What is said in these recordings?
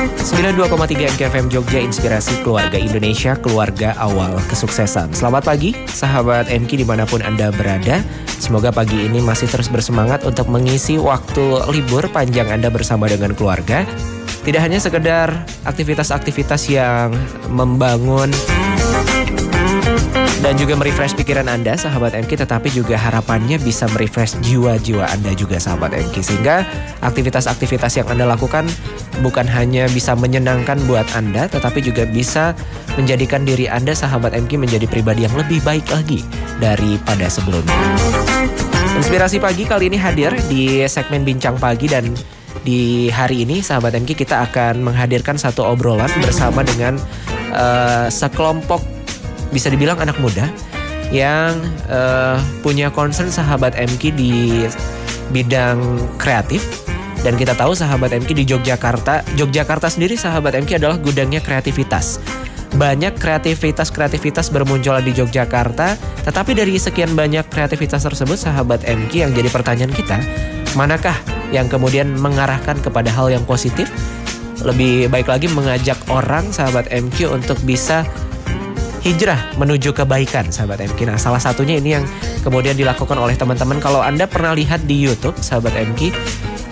92,3 MKFM Jogja Inspirasi Keluarga Indonesia Keluarga Awal Kesuksesan. Selamat pagi sahabat MK di mana pun Anda berada. Semoga pagi ini masih terus bersemangat untuk mengisi waktu libur panjang Anda bersama dengan keluarga. Tidak hanya sekedar aktivitas-aktivitas yang membangun dan juga merefresh pikiran Anda sahabat MK tetapi juga harapannya bisa merefresh jiwa-jiwa Anda juga sahabat MK sehingga aktivitas-aktivitas yang Anda lakukan bukan hanya bisa menyenangkan buat Anda tetapi juga bisa menjadikan diri Anda sahabat MK menjadi pribadi yang lebih baik lagi daripada sebelumnya. Inspirasi pagi kali ini hadir di segmen Bincang Pagi dan di hari ini sahabat MK kita akan menghadirkan satu obrolan bersama dengan uh, sekelompok bisa dibilang anak muda yang uh, punya concern sahabat MK di bidang kreatif dan kita tahu sahabat MK di Yogyakarta, Yogyakarta sendiri sahabat MK adalah gudangnya kreativitas. Banyak kreativitas-kreativitas bermunculan di Yogyakarta, tetapi dari sekian banyak kreativitas tersebut sahabat MK yang jadi pertanyaan kita, manakah yang kemudian mengarahkan kepada hal yang positif? Lebih baik lagi mengajak orang sahabat MQ untuk bisa hijrah menuju kebaikan sahabat MK. Nah salah satunya ini yang kemudian dilakukan oleh teman-teman. Kalau Anda pernah lihat di Youtube sahabat MK,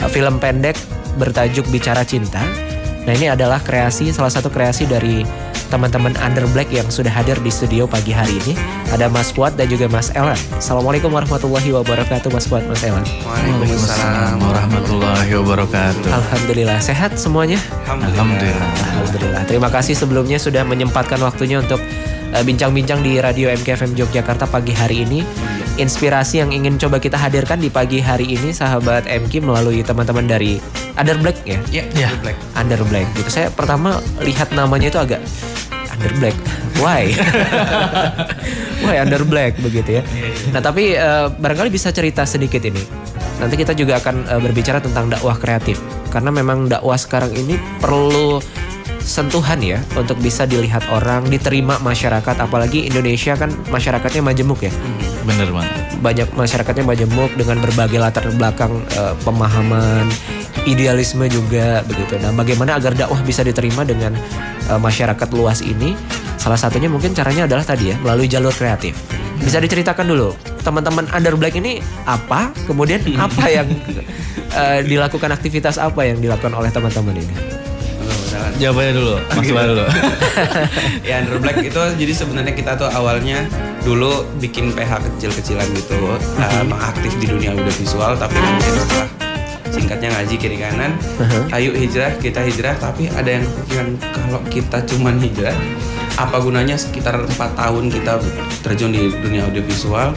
uh, film pendek bertajuk Bicara Cinta. Nah ini adalah kreasi, salah satu kreasi dari teman-teman Under Black yang sudah hadir di studio pagi hari ini. Ada Mas Fuad dan juga Mas Elan. Assalamualaikum warahmatullahi wabarakatuh Mas Fuad, Mas Elan. Waalaikumsalam warahmatullahi wabarakatuh. Alhamdulillah, sehat semuanya? Alhamdulillah. Alhamdulillah. Terima kasih sebelumnya sudah menyempatkan waktunya untuk Eh, bincang-bincang di Radio MKFM Yogyakarta pagi hari ini. Inspirasi yang ingin coba kita hadirkan di pagi hari ini sahabat MK melalui teman-teman dari Under Black ya? Iya, yeah, Under Black. Under Black gitu. Saya pertama lihat namanya itu agak Under Black. Why? Why Under Black begitu ya. Iya, iya. Nah, tapi uh, barangkali bisa cerita sedikit ini. Nanti kita juga akan uh, berbicara tentang dakwah kreatif karena memang dakwah sekarang ini perlu sentuhan ya untuk bisa dilihat orang, diterima masyarakat. Apalagi Indonesia kan masyarakatnya majemuk ya. Bener banget. Banyak masyarakatnya majemuk dengan berbagai latar belakang uh, pemahaman, idealisme juga begitu. Nah, bagaimana agar dakwah bisa diterima dengan uh, masyarakat luas ini? Salah satunya mungkin caranya adalah tadi ya melalui jalur kreatif. Bisa diceritakan dulu teman-teman Under Black ini apa? Kemudian apa yang uh, dilakukan aktivitas apa yang dilakukan oleh teman-teman ini? Jawabannya dulu, Mas dulu. ya Under Black itu jadi sebenarnya kita tuh awalnya dulu bikin PH kecil-kecilan gitu, uh, aktif di dunia audiovisual tapi kemudian setelah singkatnya ngaji kiri kanan, uh-huh. ayo hijrah, kita hijrah. Tapi ada yang pikiran kalau kita cuman hijrah apa gunanya sekitar empat tahun kita terjun di dunia audiovisual?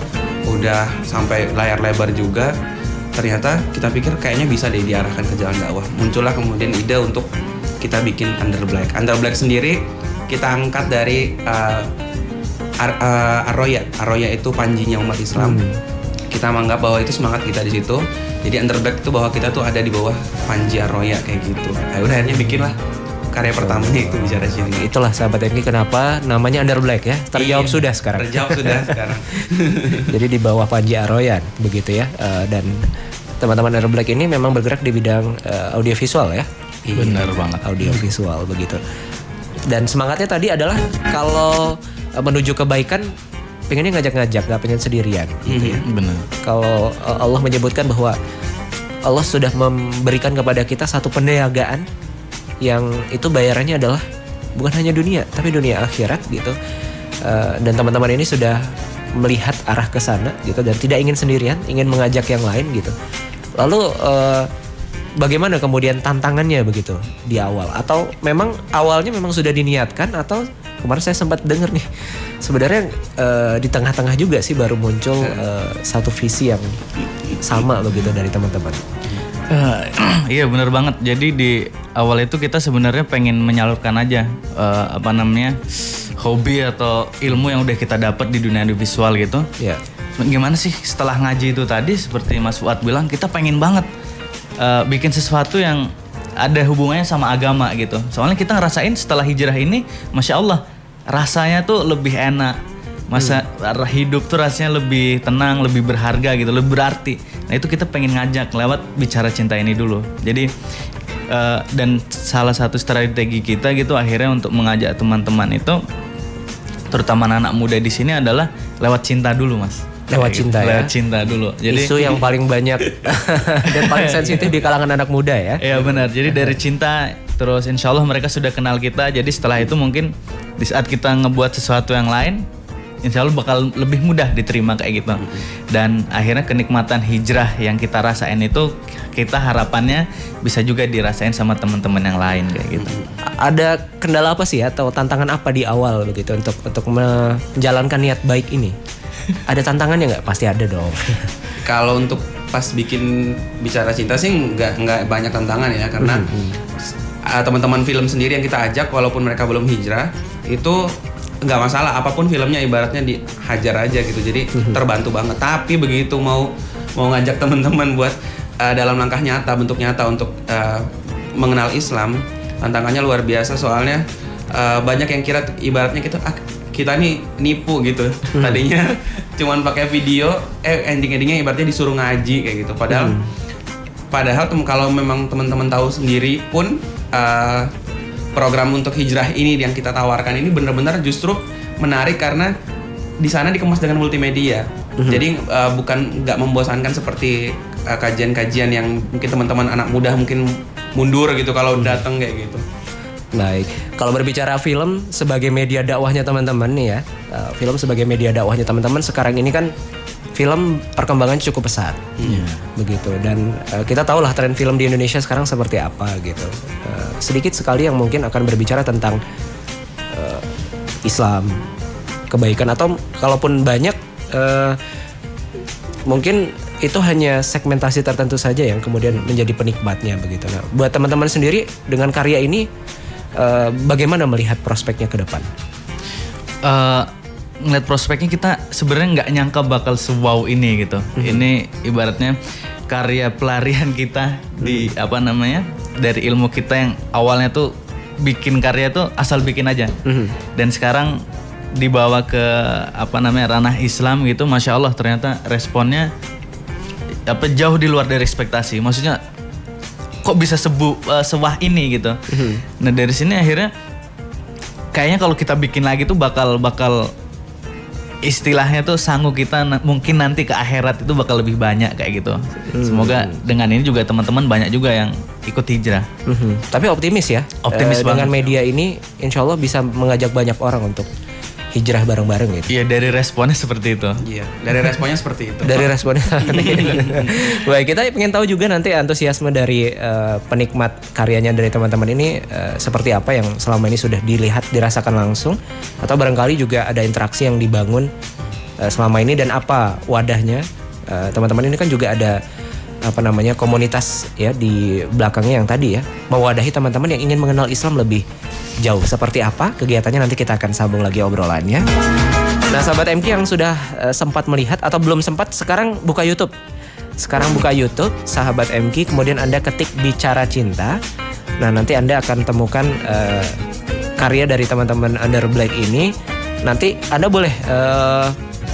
Udah sampai layar lebar juga. Ternyata kita pikir kayaknya bisa deh diarahkan ke jalan dakwah. Muncullah kemudian ide untuk kita bikin Under Black. Under Black sendiri kita angkat dari uh, Ar uh, Arroya. Arroya itu panjinya umat Islam. Hmm. Kita menganggap bahwa itu semangat kita di situ. Jadi Under Black itu bahwa kita tuh ada di bawah panji Arroya kayak gitu. Nah, udah akhirnya bikin lah karya pertamanya itu bicara sini. Itulah sahabat ini kenapa namanya Under Black ya. Terjawab iya, sudah sekarang. Terjawab sudah sekarang. Jadi di bawah Panji Aroyan begitu ya. Uh, dan teman-teman Under Black ini memang bergerak di bidang uh, audiovisual ya. Iya, Benar banget. Audio visual begitu. Dan semangatnya tadi adalah kalau eh, menuju kebaikan pengennya ngajak-ngajak, gak pengen sendirian. Gitu ya. Mm-hmm, benar. Kalau eh, Allah menyebutkan bahwa Allah sudah memberikan kepada kita satu peniagaan yang itu bayarannya adalah bukan hanya dunia tapi dunia akhirat gitu. Uh, dan teman-teman ini sudah melihat arah ke sana gitu dan tidak ingin sendirian, ingin mengajak yang lain gitu. Lalu uh, bagaimana kemudian tantangannya begitu di awal atau memang awalnya memang sudah diniatkan atau kemarin saya sempat dengar nih sebenarnya uh, di tengah-tengah juga sih baru muncul uh, satu visi yang sama begitu dari teman-teman. Uh, iya benar banget. Jadi di awal itu kita sebenarnya pengen menyalurkan aja uh, apa namanya hobi atau ilmu yang udah kita dapat di dunia visual gitu. Yeah. Gimana sih setelah ngaji itu tadi seperti Mas Fuad bilang kita pengen banget uh, bikin sesuatu yang ada hubungannya sama agama gitu. Soalnya kita ngerasain setelah hijrah ini, masya Allah rasanya tuh lebih enak. Masa hmm. hidup tuh rasanya lebih tenang, lebih berharga gitu, lebih berarti. Nah itu kita pengen ngajak lewat bicara cinta ini dulu. Jadi Eh, dan salah satu strategi kita gitu akhirnya untuk mengajak teman-teman itu terutama anak muda di sini adalah lewat cinta dulu mas Lewat cinta ya? lewat cinta dulu jadi Isu yang paling banyak dan paling sensitif di kalangan anak muda ya. Iya benar. Jadi dari cinta terus insya Allah mereka sudah kenal kita. Jadi setelah itu mungkin di saat kita ngebuat sesuatu yang lain, insya Allah bakal lebih mudah diterima kayak gitu. Dan akhirnya kenikmatan hijrah yang kita rasain itu kita harapannya bisa juga dirasain sama teman-teman yang lain kayak gitu. Ada kendala apa sih atau tantangan apa di awal begitu untuk untuk menjalankan niat baik ini? Ada tantangannya nggak? Pasti ada dong. Kalau untuk pas bikin bicara cinta sih nggak nggak banyak tantangan ya karena uh, teman-teman film sendiri yang kita ajak walaupun mereka belum hijrah itu nggak masalah. Apa pun filmnya ibaratnya dihajar aja gitu. Jadi terbantu banget. Tapi begitu mau mau ngajak teman-teman buat uh, dalam langkah nyata bentuk nyata untuk uh, mengenal Islam tantangannya luar biasa. Soalnya uh, banyak yang kira ibaratnya kita ah, kita nih nipu gitu. Tadinya cuman pakai video eh ending endingnya ibaratnya disuruh ngaji kayak gitu. Padahal padahal tem- kalau memang teman-teman tahu sendiri pun uh, program untuk hijrah ini yang kita tawarkan ini benar-benar justru menarik karena di sana dikemas dengan multimedia. Jadi uh, bukan nggak membosankan seperti uh, kajian-kajian yang mungkin teman-teman anak muda mungkin mundur gitu kalau datang kayak gitu Baik, kalau berbicara film sebagai media dakwahnya teman-teman nih ya, uh, film sebagai media dakwahnya teman-teman sekarang ini kan film perkembangan cukup pesat, begitu. Dan uh, kita tahu lah tren film di Indonesia sekarang seperti apa gitu. Uh, sedikit sekali yang mungkin akan berbicara tentang uh, Islam, kebaikan atau kalaupun banyak uh, mungkin itu hanya segmentasi tertentu saja yang kemudian menjadi penikmatnya begitu. Nah, buat teman-teman sendiri dengan karya ini eh, bagaimana melihat prospeknya ke depan? eh ngeliat prospeknya kita sebenarnya nggak nyangka bakal sewow ini gitu. Ini ibaratnya karya pelarian kita di apa namanya dari ilmu kita yang awalnya tuh bikin karya tuh asal bikin aja. Dan sekarang dibawa ke apa namanya ranah Islam gitu, masya Allah ternyata responnya apa jauh di luar dari ekspektasi. Maksudnya kok bisa sebu eh, sewah ini gitu. Nah dari sini akhirnya kayaknya kalau kita bikin lagi tuh bakal bakal istilahnya tuh sanggup kita na- mungkin nanti ke akhirat itu bakal lebih banyak kayak gitu. Semoga dengan ini juga teman-teman banyak juga yang ikut hijrah. Mhm. Tapi optimis ya. Optimis dengan banget. media ini, insya Allah bisa mengajak banyak orang untuk hijrah bareng-bareng gitu. Iya dari responnya seperti itu. iya dari responnya seperti itu Dari responnya. Baik, kita pengen tahu juga nanti antusiasme dari eh, penikmat karyanya dari teman-teman ini eh, seperti apa yang selama ini sudah dilihat, dirasakan langsung atau barangkali juga ada interaksi yang dibangun eh, selama ini dan apa wadahnya. Teman-teman ini kan juga ada apa namanya komunitas ya di belakangnya yang tadi ya mewadahi teman-teman yang ingin mengenal Islam lebih jauh seperti apa kegiatannya nanti kita akan sambung lagi obrolannya Nah, sahabat MK yang sudah eh, sempat melihat atau belum sempat, sekarang buka YouTube. Sekarang buka YouTube, sahabat MK, kemudian Anda ketik bicara cinta. Nah, nanti Anda akan temukan eh, karya dari teman-teman Under Black ini. Nanti Anda boleh eh,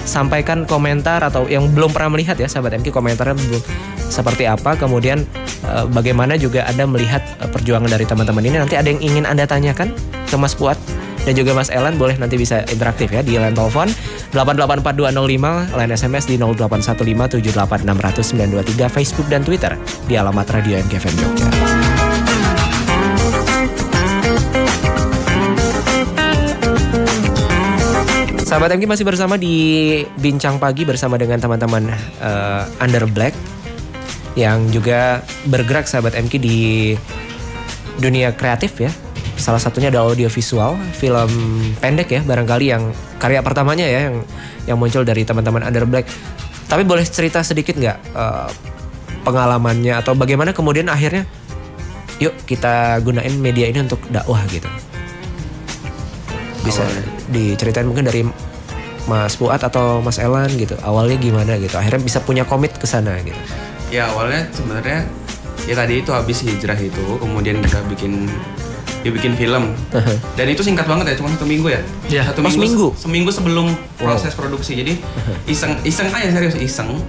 sampaikan komentar atau yang belum pernah melihat ya, sahabat MK, komentarnya belum seperti apa. Kemudian eh, bagaimana juga Anda melihat eh, perjuangan dari teman-teman ini. Nanti ada yang ingin Anda tanyakan ke Mas Puat dan juga Mas Elan boleh nanti bisa interaktif ya di line telepon 8842205, line SMS di 08157860923, Facebook dan Twitter di alamat Radio NGFM Jogja. Sahabat MG masih bersama di Bincang Pagi bersama dengan teman-teman eh, Under Black yang juga bergerak sahabat MK di dunia kreatif ya. Salah satunya ada audiovisual, film pendek ya barangkali yang karya pertamanya ya yang yang muncul dari teman-teman Under Black. Tapi boleh cerita sedikit nggak eh, pengalamannya atau bagaimana kemudian akhirnya yuk kita gunain media ini untuk dakwah gitu. Bisa Awalnya. diceritain mungkin dari Mas Fuad atau Mas Elan gitu. Awalnya gimana gitu. Akhirnya bisa punya komit ke sana gitu. Ya awalnya sebenarnya ya tadi itu habis hijrah itu, kemudian kita bikin dia bikin film. Dan itu singkat banget ya, cuma satu minggu ya. Iya. Satu Oh, seminggu? Seminggu sebelum proses produksi. Jadi iseng iseng aja serius iseng.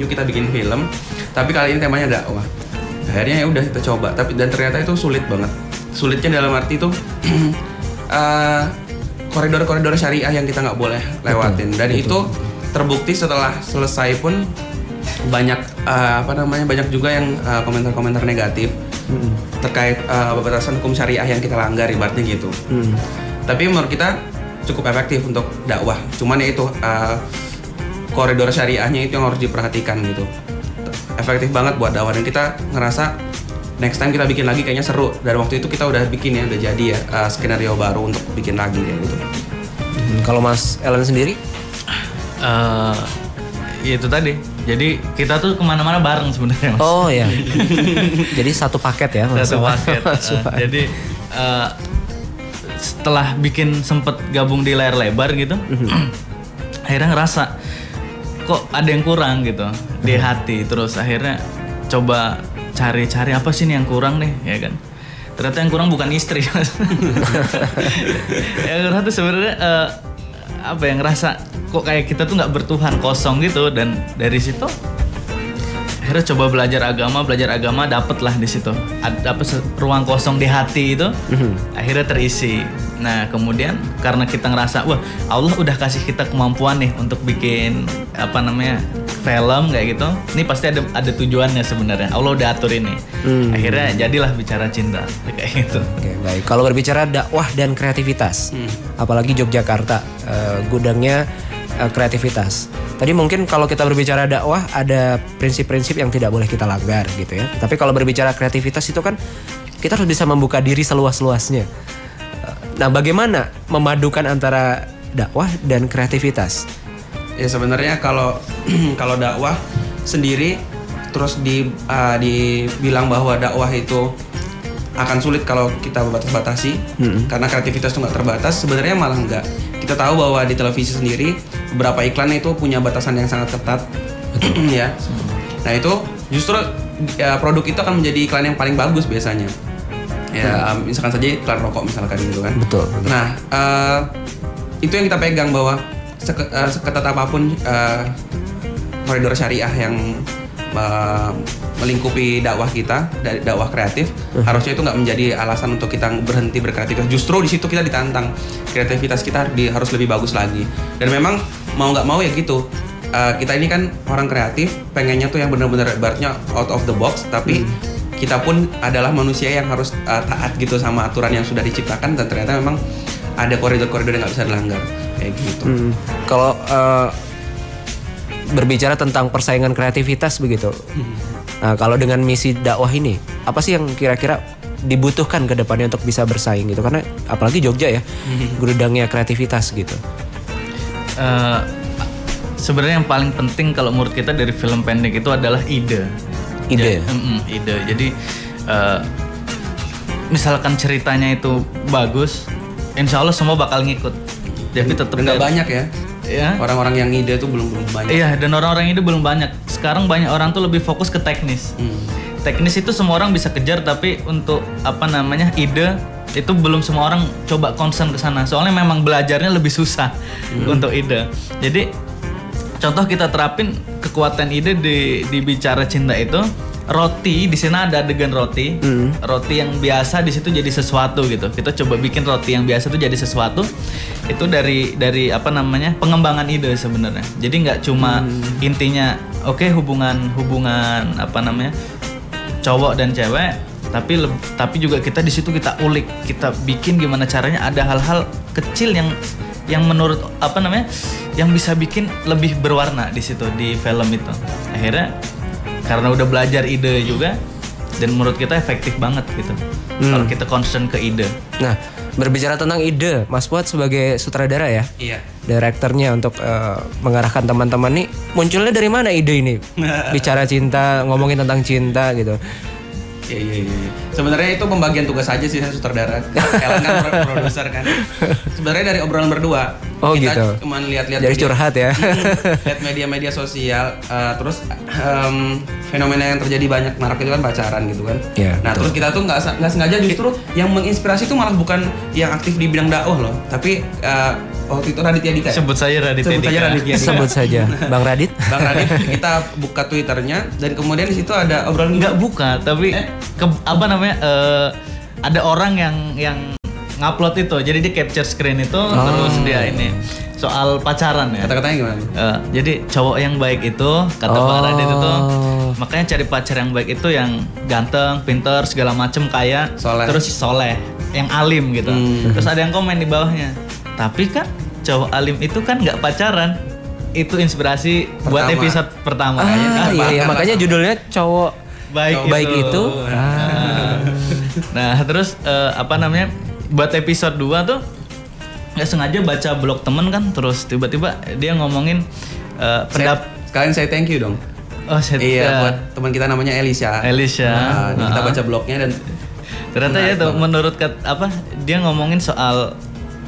Yuk kita bikin film. Tapi kali ini temanya dakwah. akhirnya ya udah kita coba tapi dan ternyata itu sulit banget sulitnya dalam arti itu eh, koridor-koridor syariah yang kita nggak boleh lewatin dan itu terbukti setelah selesai pun banyak eh, apa namanya banyak juga yang eh, komentar-komentar negatif terkait eh, batasan hukum syariah yang kita langgar ibaratnya gitu. Hmm. tapi menurut kita cukup efektif untuk dakwah. Cuman ya itu uh, koridor syariahnya itu yang harus diperhatikan gitu. Efektif banget buat dakwah. Dan kita ngerasa next time kita bikin lagi kayaknya seru. Dan waktu itu kita udah bikin ya udah jadi ya uh, skenario baru untuk bikin lagi kayak gitu. Hmm, Kalau Mas Ellen sendiri? Eh, ya itu tadi. Jadi kita tuh ke mana-mana bareng sebenarnya. Mas. Oh ya. Jadi satu paket ya Mas. satu paket. Fuad. jadi eh, setelah bikin sempet gabung di layar lebar gitu, akhirnya ngerasa kok ada yang kurang gitu di hati. Terus akhirnya coba cari-cari apa sih nih yang kurang nih, ya kan? Ternyata yang kurang bukan istri. Yang kurang tuh sebenarnya eh, apa yang ngerasa kok kayak kita tuh nggak bertuhan kosong gitu. Dan dari situ akhirnya coba belajar agama belajar agama dapet lah di situ. Ada apa se- ruang kosong di hati itu akhirnya terisi. Nah kemudian karena kita ngerasa wah Allah udah kasih kita kemampuan nih untuk bikin apa namanya film kayak gitu ini pasti ada ada tujuannya sebenarnya. Allah udah atur ini akhirnya jadilah bicara cinta kayak gitu. Oke, baik. Kalau berbicara dakwah dan kreativitas, Hmm. apalagi Yogyakarta, eh, gudangnya eh, kreativitas. Tadi mungkin kalau kita berbicara dakwah ada prinsip-prinsip yang tidak boleh kita langgar gitu ya. Tapi kalau berbicara kreativitas itu kan kita harus bisa membuka diri seluas-luasnya. Eh, Nah, bagaimana memadukan antara dakwah dan kreativitas? ya sebenarnya kalau kalau dakwah sendiri terus di uh, dibilang bahwa dakwah itu akan sulit kalau kita batas-batasi karena kreativitas itu nggak terbatas sebenarnya malah enggak kita tahu bahwa di televisi sendiri beberapa iklan itu punya batasan yang sangat ketat. Ya. Nah itu justru ya, produk itu akan menjadi iklan yang paling bagus biasanya. Ya misalkan saja iklan rokok misalkan gitu kan. Betul. Nah, eh, itu yang kita pegang bahwa seke- eh, seketat apa pun eh, koridor syariah yang eh, melingkupi dakwah kita, dari dakwah kreatif, harusnya itu nggak menjadi alasan untuk kita berhenti berkreativitas. Justru di situ kita ditantang kreativitas kita di, harus lebih bagus lagi. Dan memang mau nggak mau ya gitu. Eh, kita ini kan orang kreatif, pengennya tuh yang benar-benar ibaratnya out of the box, tapi kita pun adalah manusia yang harus uh, taat gitu sama aturan yang sudah diciptakan dan ternyata memang ada koridor-koridor yang nggak bisa dilanggar kayak gitu. Hmm, Kalau eh, berbicara tentang persaingan kreativitas begitu, nah, kalau dengan misi dakwah ini, apa sih yang kira-kira dibutuhkan ke depannya untuk bisa bersaing gitu? Karena apalagi Jogja ya, gudangnya kreativitas gitu. Eh, sebenarnya yang paling penting kalau menurut kita dari film pendek itu adalah ide. Ide. Ja- mm-mm, ide. Jadi eh, misalkan ceritanya itu bagus, insya Allah semua bakal ngikut. Tapi tetap nggak banyak ya Ya. orang-orang yang ide tuh belum belum banyak. Iya, dan orang-orang itu belum banyak. Sekarang banyak orang tuh lebih fokus ke teknis. Hmm. Teknis itu semua orang bisa kejar, tapi untuk apa namanya ide itu belum semua orang coba concern ke sana. Soalnya memang belajarnya lebih susah untuk ide. Jadi contoh kita terapin kekuatan ide di di bicara cinta itu roti di sini ada adegan roti. Roti yang biasa di situ jadi sesuatu gitu. Kita coba bikin roti yang biasa itu jadi sesuatu. Itu dari dari apa namanya pengembangan ide sebenarnya. Jadi nggak cuma intinya oke hubungan hubungan apa namanya cowok dan cewek tapi tapi juga kita di situ kita ulik kita bikin gimana caranya ada hal-hal kecil yang yang menurut apa namanya yang bisa bikin lebih berwarna di situ di film itu. Akhirnya karena udah belajar ide juga dan menurut kita efektif banget gitu kalau kita concern ke ide Nah, berbicara tentang ide, Mas Fuad sebagai sutradara ya, Iya. direkturnya untuk eh, mengarahkan teman-teman nih, munculnya dari mana ide ini? Bicara cinta, ngomongin tentang cinta gitu. Iya iya iya. Sebenarnya itu pembagian tugas aja sih saya sutradara. Ellen kan pro- produser kan. Sebenarnya dari obrolan berdua. Oh, kita gitu. cuman lihat-lihat Jadi media- curhat ya. lihat media-media sosial eh, terus em, fenomena yang terjadi banyak marak itu kan pacaran gitu kan Iya, nah terus kita tuh nggak nggak sengaja justru yang menginspirasi itu malah bukan yang aktif di bidang dakwah loh tapi eh, waktu itu Raditya Dika. ya? Sebut saja Raditya Sebut saja. Raditya Dika. Sebut saja Bang Radit. Bang Radit, kita buka Twitternya dan kemudian di situ ada obrolan nggak buka tapi ke- apa namanya eh, ada orang yang yang ngupload itu jadi dia capture screen itu terus dia ini soal pacaran ya kata-katanya gimana? Eh, jadi cowok yang baik itu kata Pak Oh. Radit itu makanya cari pacar yang baik itu yang ganteng, pinter, segala macem kaya, Soleh. terus soleh, yang alim gitu. Hmm. Terus ada yang komen di bawahnya. Tapi kan cowok alim itu kan nggak pacaran. Itu inspirasi buat Pertama. episode pertama. Ah, ya kan? iya, iya. Makanya judulnya cowok Baik, baik itu. Nah, nah, terus eh, apa namanya? Buat episode 2 tuh nggak sengaja baca blog temen kan terus tiba-tiba dia ngomongin eh, Saya, pendap sekalian saya thank you dong. Oh, saya Iya, ya. buat teman kita namanya Elisha. Elisha. Nah, kita Ah. baca blognya dan Ternyata ya tuh menurut kat, apa dia ngomongin soal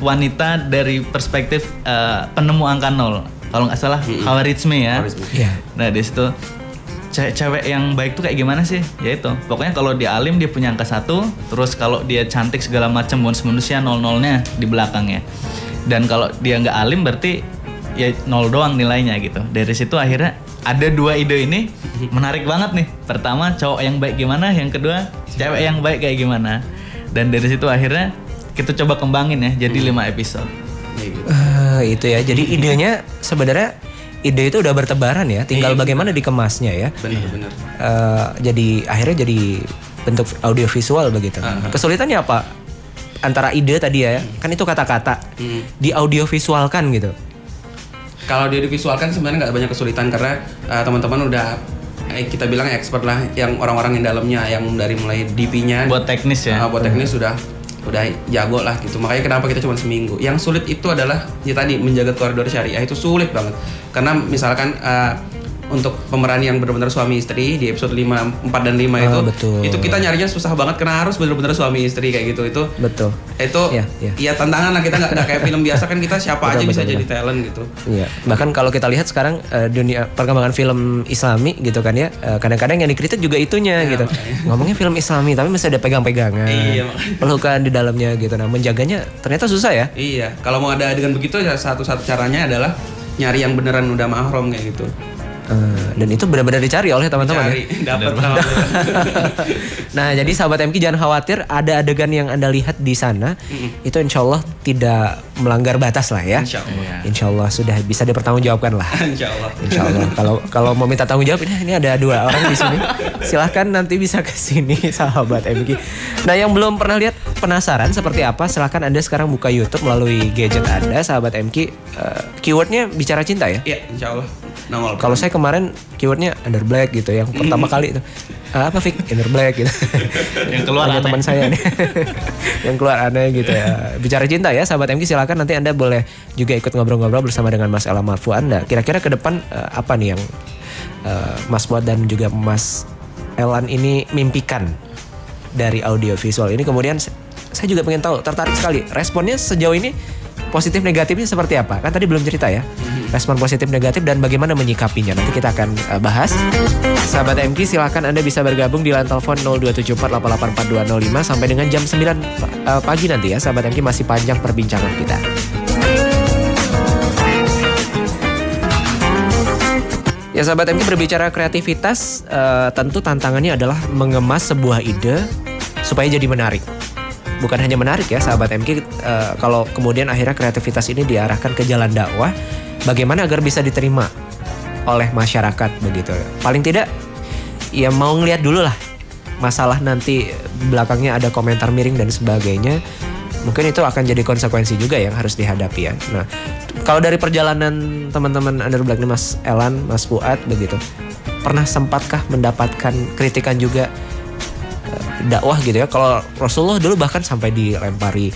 wanita dari perspektif eh, penemu angka nol. Kalau nggak salah Khawarizmi ya. Khawarizmi. Iya. Nah di situ ce- cewek yang baik tuh kayak gimana sih? Ya itu. Pokoknya kalau dia alim dia punya angka satu. Terus kalau dia cantik segala macam bonus bonusnya nol nolnya di belakangnya. Dan kalau dia nggak alim berarti ya nol doang nilainya gitu. Dari situ akhirnya ada dua ide ini menarik banget nih. Pertama cowok yang baik gimana, yang kedua cewek yang baik kayak gimana. Dan dari situ akhirnya kita coba kembangin ya jadi lima episode. Eh, itu ya. Jadi idenya sebenarnya ide itu udah bertebaran ya. Tinggal bagaimana dikemasnya ya. Benar-benar. Eh, jadi akhirnya jadi bentuk audio visual begitu. Kesulitannya apa? Antara ide tadi ya, kan itu kata-kata Hmm. di audio visualkan gitu. Kalau dia divisualkan sebenarnya nggak banyak kesulitan karena uh, teman-teman udah eh, kita bilang expert lah yang orang-orang yang dalamnya yang dari mulai DP-nya Buat teknis ya. uh, buat teknis sudah udah jago lah gitu. Makanya kenapa kita cuma seminggu. Yang sulit itu adalah ya tadi menjaga koridor syariah itu sulit banget. Karena misalkan uh, untuk pemeran yang benar-benar suami istri di episode 5 4 dan 5 itu Ah, betul. itu kita nyarinya susah banget karena harus benar-benar suami istri kayak gitu. Itu Betul. itu Iya, iya. ya tantangan lah kita nggak kayak film biasa kan kita siapa Betul, aja bisa betul, jadi talent gitu. Iya, bahkan kalau kita lihat sekarang eh, dunia perkembangan film Islami gitu kan ya, eh, kadang-kadang yang dikritik juga itunya gitu. Ngomongnya film Islami tapi masih ada pegang-pegangan, Iya, makanya. pelukan di dalamnya gitu. Nah, menjaganya ternyata susah ya. Iya, kalau mau ada adegan begitu ya satu-satu caranya adalah nyari yang beneran udah mahram kayak gitu. Eh, dan itu benar-benar dicari oleh teman-teman ya. Dapat nah, jadi sahabat MK jangan khawatir, ada adegan yang anda lihat di sana, itu insya Allah tidak melanggar batas lah ya. Insya Allah. Iya. Insya Allah sudah bisa dipertanggungjawabkan lah. Insya Allah. Insya Allah. Kalau kalau mau minta tanggung jawab ini, ada dua orang di sini. Silahkan nanti bisa ke sini sahabat MG. Nah yang belum pernah lihat penasaran seperti apa? Silahkan anda sekarang buka YouTube melalui gadget anda sahabat MG. Eh, keywordnya bicara cinta ya. Iya, insya Allah. Nongol. Kalau saya kemarin keywordnya under black gitu yang pertama kali itu. "Ah, apa Fik? Under black gitu. Yang keluar Ada aneh. teman saya nih. yang keluar aneh gitu ya. Bicara cinta ya sahabat MG silakan nanti Anda boleh juga ikut ngobrol-ngobrol bersama dengan Mas Ella Marfu Anda. Kira-kira ke depan eh, apa nih yang eh, Mas Buat dan juga Mas Elan ini mimpikan dari audio visual ini kemudian saya juga pengen tahu tertarik sekali responnya sejauh ini positif negatifnya seperti apa? Kan tadi belum cerita ya respon positif negatif dan bagaimana menyikapinya. Nanti kita akan eh, bahas. Sahabat MK silahkan anda bisa bergabung di line telepon 02748884205 sampai dengan jam 9 eh, pagi nanti ya. Sahabat MK masih panjang perbincangan kita. Ya sahabat MK berbicara kreativitas, eh, tentu tantangannya adalah mengemas sebuah ide supaya jadi menarik. Bukan hanya menarik ya sahabat MK, eh, kalau kemudian akhirnya kreativitas ini diarahkan ke jalan dakwah, bagaimana agar bisa diterima oleh masyarakat begitu. Paling tidak, ya mau ngeliat dulu lah masalah nanti belakangnya ada komentar miring dan sebagainya. Mungkin itu akan jadi konsekuensi juga yang harus dihadapi ya. Nah, kalau dari perjalanan teman-teman Under Black ini Mas Elan, Mas Fuad begitu, pernah sempatkah mendapatkan kritikan juga dakwah gitu ya? Kalau Rasulullah dulu bahkan sampai dilempari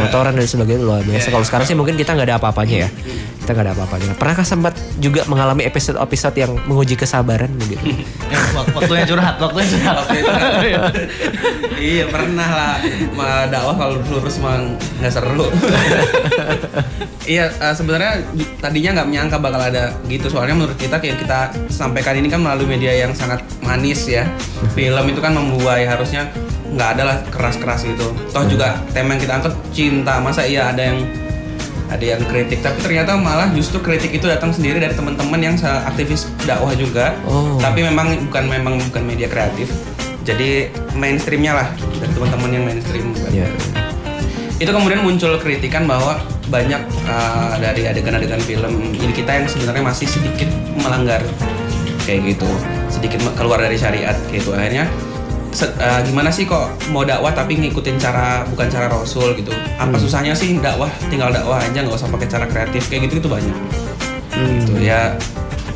motoran dan sebagainya luar biasa. Kalau sekarang sih mungkin kita nggak ada apa-apanya ya. Kita nggak ada apa-apanya. Pernahkah sempat juga mengalami episode-episode yang menguji kesabaran begitu? Wak- waktunya curhat, waktunya curhat. iya. Pernah lah. Ma, dakwah kalau lurus mah nggak seru. Iya eh, sebenarnya tadinya nggak menyangka bakal ada gitu. Soalnya menurut kita kayak kita sampaikan ini kan melalui media yang sangat manis ya. Film itu kan membuai harusnya nggak ada lah keras-keras gitu. Toh juga tema yang kita angkat cinta. Masa iya ada yang ada yang kritik tapi ternyata malah justru kritik itu datang sendiri dari teman-teman yang aktivis dakwah juga. Oh. tapi memang bukan memang bukan media kreatif. Jadi mainstreamnya lah dari teman-teman yang mainstream. Ya. itu kemudian muncul kritikan bahwa banyak uh, dari adegan-adegan film ini kita yang sebenarnya masih sedikit melanggar. Kayak gitu. Sedikit keluar dari syariat kayak gitu. Akhirnya uh, gimana sih kok mau dakwah tapi ngikutin cara bukan cara rasul gitu? Apa susahnya sih dakwah tinggal dakwah aja nggak usah pakai cara kreatif? Kayak gitu itu banyak Hmm. gitu ya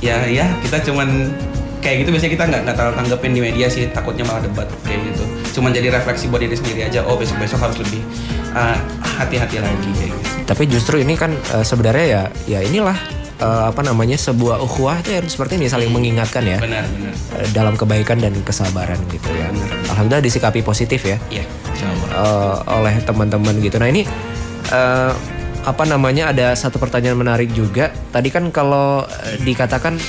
ya ya kita cuman kayak gitu. Biasanya kita nggak nggak terlalu tanggepin di media sih takutnya malah debat kayak gitu. Cuman jadi refleksi buat diri sendiri aja oh besok besok harus lebih uh, hati-hati lagi kayak gitu. Tapi justru ini kan eh, sebenarnya ya ya inilah eh, apa namanya sebuah ukhuwah itu yang seperti ini saling mengingatkan ya benar benar eh, dalam kebaikan dan kesabaran gitu ya. Alhamdulillah disikapi positif ya iya eh, oleh teman-teman gitu. Nah ini eh, apa namanya ada satu pertanyaan menarik juga. Tadi kan kalau dikatakan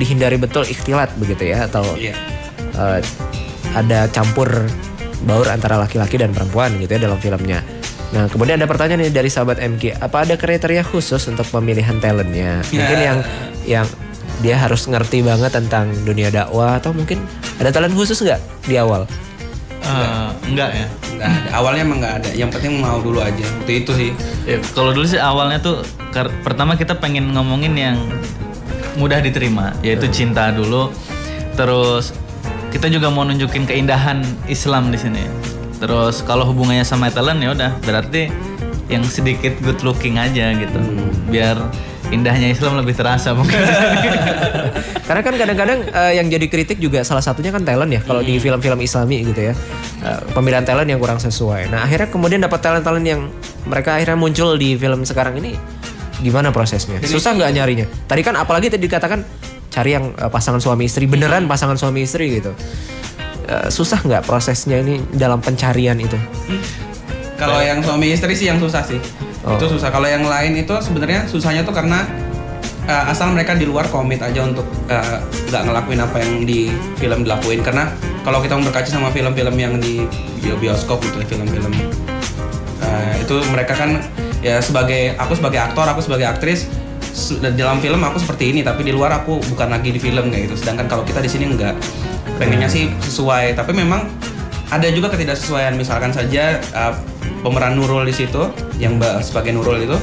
dihindari betul ikhtilat begitu ya atau iya eh, ada campur baur antara laki-laki dan perempuan gitu ya dalam filmnya. Nah kemudian ada pertanyaan nih dari sahabat MK, apa ada kriteria khusus untuk pemilihan talentnya? Mungkin Ya. yang yang dia harus ngerti banget tentang dunia dakwah atau mungkin ada talent khusus nggak di awal? Eh, enggak ya. nggak ada awalnya emang nggak ada yang penting mau dulu aja waktu itu sih Ya, kalau dulu sih awalnya tuh pertama kita pengen ngomongin yang mudah diterima, yaitu cinta dulu. Terus kita juga mau nunjukin keindahan Islam di sini. Terus kalau hubungannya sama talent ya udah berarti yang sedikit good looking aja gitu. Biar indahnya Islam lebih terasa mungkin. Karena kan kadang-kadang eh, yang jadi kritik juga salah satunya kan talent ya kalau di film-film Islami gitu ya Eh, pemilihan talent yang kurang sesuai. Nah akhirnya kemudian dapat talent-talent yang mereka akhirnya muncul di film sekarang ini gimana prosesnya? Susah nggak nyarinya? Tadi kan apalagi tadi dikatakan cari yang eh, pasangan suami istri beneran pasangan suami istri gitu. Eh, susah nggak prosesnya ini dalam pencarian itu? kalau yang suami istri sih yang susah sih. Oh. itu susah. Kalau yang lain itu sebenarnya susahnya tuh karena uh, asal mereka di luar komit aja untuk uh, nggak ngelakuin apa yang di film dilakuin. Karena kalau kita berkaca sama film-film yang di bio- bioskop gitu film-film uh, itu mereka kan ya sebagai aku sebagai aktor aku sebagai aktris dalam film aku seperti ini tapi di luar aku bukan lagi di film kayak gitu. Sedangkan kalau kita di sini enggak pengennya sih sesuai. Tapi memang ada juga ketidaksesuaian. Misalkan saja uh, pemeran Nurul di situ yang ba- sebagai Nurul itu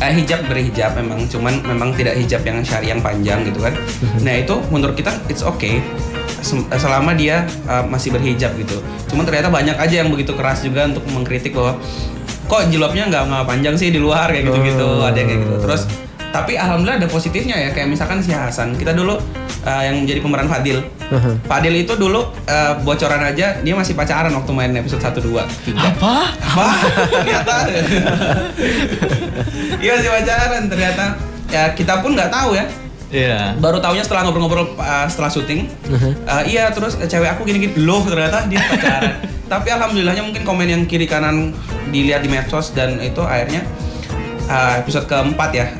eh, hijab berhijab memang. Cuman memang tidak hijab yang syari yang panjang gitu kan. Nah itu menurut kita it's okay. Selama dia uh, masih berhijab gitu. Cuman ternyata banyak aja yang begitu keras juga untuk mengkritik bahwa kok jilbabnya nggak nggak panjang sih di luar? kayak gitu gitu ada yang kayak gitu. Terus tapi alhamdulillah ada positifnya ya. Kayak misalkan si Hasan. Kita dulu uh, yang jadi pemeran Fadil Fadil itu dulu uh, bocoran aja dia masih pacaran waktu main episode 1 2 Apa? apa? Ternyata. Iya masih pacaran ternyata. Ya kita pun nggak tahu ya. Iya. baru tahunya setelah ngobrol-ngobrol uh, setelah syuting uh, iya terus uh, cewek aku gini-gini loh ternyata dia pacaran. Tapi alhamdulillahnya mungkin komen yang kiri kanan dilihat di medsos dan itu akhirnya uh, episode keempat ya.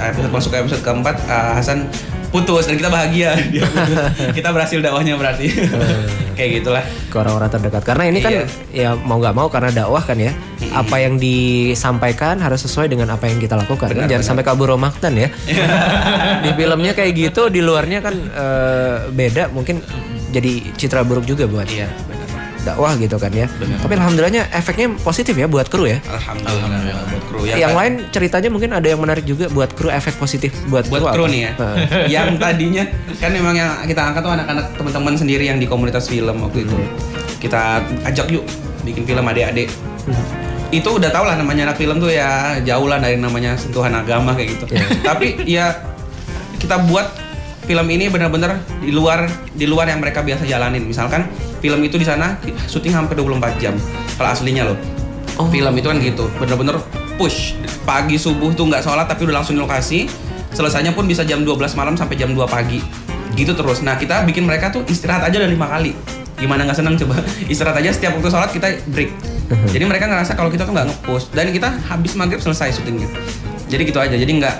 Uh, episode masuk ke episode keempat uh, Hasan putus dan kita bahagia. Dia putus. kita berhasil dakwahnya berarti. Kayak gitulah. Ke orang-orang terdekat. Karena ini kan Iya. ya mau nggak mau karena dakwah kan ya. Apa yang disampaikan harus sesuai dengan apa yang kita lakukan Benar, jangan benar. sampai kabur maktan ya. Di filmnya kayak gitu di luarnya kan eh, beda. Mungkin jadi citra buruk juga buat iya dakwah gitu kan ya tapi alhamdulillahnya efeknya positif ya buat kru ya alhamdulillah, buat kru yang, kan- lain ceritanya mungkin ada yang menarik juga buat kru efek positif buat, buat apa? kru nih ya. Yang tadinya kan memang yang kita angkat tuh anak-anak teman-teman sendiri yang di komunitas film waktu itu. Kita ajak yuk bikin film adik-adik. Itu udah tau lah namanya anak film tuh ya jauh lah dari namanya sentuhan agama kayak gitu. Tapi ya kita buat film ini benar-benar di luar di luar yang mereka biasa jalanin. Misalkan film itu di sana syuting hampir 24 jam. Kalau aslinya loh. Oh. Film itu kan gitu, bener-bener push. Pagi subuh tuh nggak sholat tapi udah langsung di lokasi. Selesainya pun bisa jam 12 malam sampai jam 2 pagi. Gitu terus. Nah kita bikin mereka tuh istirahat aja udah lima kali. Gimana nggak seneng coba? Istirahat aja setiap waktu sholat kita break. Jadi mereka ngerasa kalau kita tuh nggak nge-push. Dan kita habis maghrib selesai syutingnya. Jadi gitu aja. Jadi nggak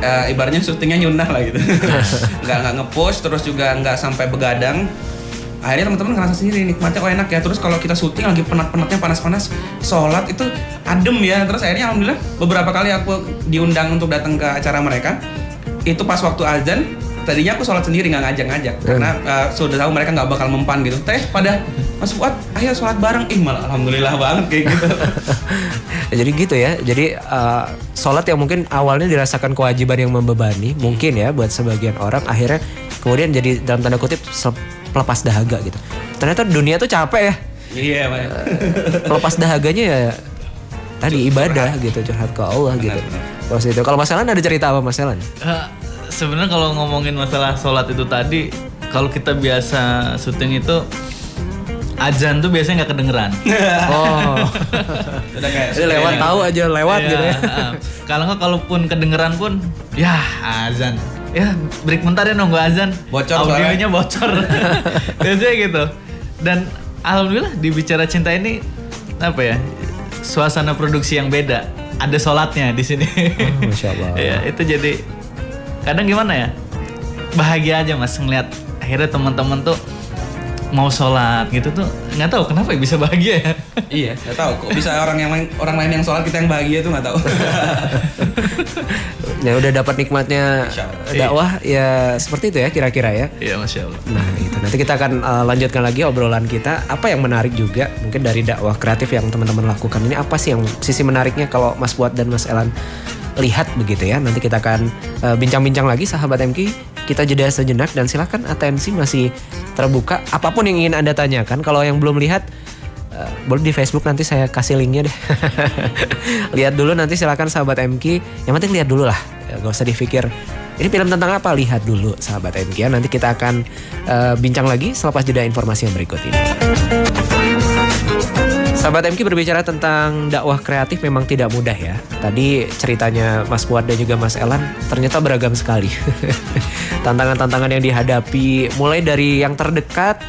eh, ibaratnya syutingnya nyunah lah gitu. nggak nggak nge-push terus juga nggak sampai begadang. akhirnya teman-teman ngerasa sendiri nikmatnya kok enak ya terus kalau kita syuting lagi penat-penatnya panas-panas sholat itu adem ya terus akhirnya alhamdulillah beberapa kali aku diundang untuk datang ke acara mereka itu pas waktu azan tadinya aku sholat sendiri nggak ngajak-ngajak karena uh, sudah tahu mereka nggak bakal mempan gitu teh pada mas Fuad ayo sholat bareng ih malah alhamdulillah banget kayak gitu jadi gitu ya. Jadi uh, sholat yang mungkin awalnya dirasakan kewajiban yang membebani, mungkin ya buat sebagian orang akhirnya kemudian jadi dalam tanda kutip pelepas dahaga gitu. Ternyata dunia tuh capek ya. iya Pak. Pelepas dahaganya ya tadi ibadah gitu, curhat ke Allah gitu. Benar, itu. Kalau Mas Elan ada cerita apa Mas Elan? Sebenarnya kalau ngomongin masalah sholat itu tadi, kalau kita biasa syuting itu azan tuh biasanya nggak kedengeran. Oh, udah kayak jadi lewat tahu aja lewat Iya, gitu ya. ah. Kalau nggak kalaupun kedengeran pun, ya azan. Ya break bentar ya nunggu azan. Bocor Audionya bocor. Biasanya gitu. Dan alhamdulillah di bicara cinta ini apa ya? Suasana produksi yang beda. Ada sholatnya di sini. Oh, Masya Allah. Iya, itu jadi kadang gimana ya? Bahagia aja mas ngeliat akhirnya teman-teman tuh mau sholat gitu tuh nggak tahu kenapa ya bisa bahagia ya. iya nggak tahu kok bisa orang yang lain- orang lain yang sholat kita yang bahagia tuh nggak tahu Ya udah dapat nikmatnya dakwah ya seperti itu ya kira-kira ya. Iya masya Allah. Nah itu nanti kita akan uh, lanjutkan lagi obrolan kita. Apa yang menarik juga mungkin dari dakwah kreatif yang teman-teman lakukan ini apa sih yang sisi menariknya kalau Mas Buat dan Mas Elan lihat begitu ya. Nanti kita akan uh, bincang-bincang lagi sahabat MK. Kita jeda sejenak dan silakan atensi masih terbuka. Apa pun yang ingin anda tanyakan. Kalau yang belum lihat uh, boleh di Facebook nanti saya kasih linknya deh. lihat dulu nanti silakan sahabat MK. Yang penting lihat dulu lah. Ya, Gak usah dipikir ini film tentang apa? Lihat dulu sahabat MK. Nanti kita akan eh, bincang lagi selepas jeda informasi yang berikut ini. Sahabat MK berbicara tentang dakwah kreatif memang tidak mudah ya. Tadi ceritanya Mas Fuad dan juga Mas Elan ternyata beragam sekali. Tantangan-tantangan yang dihadapi mulai dari yang terdekat,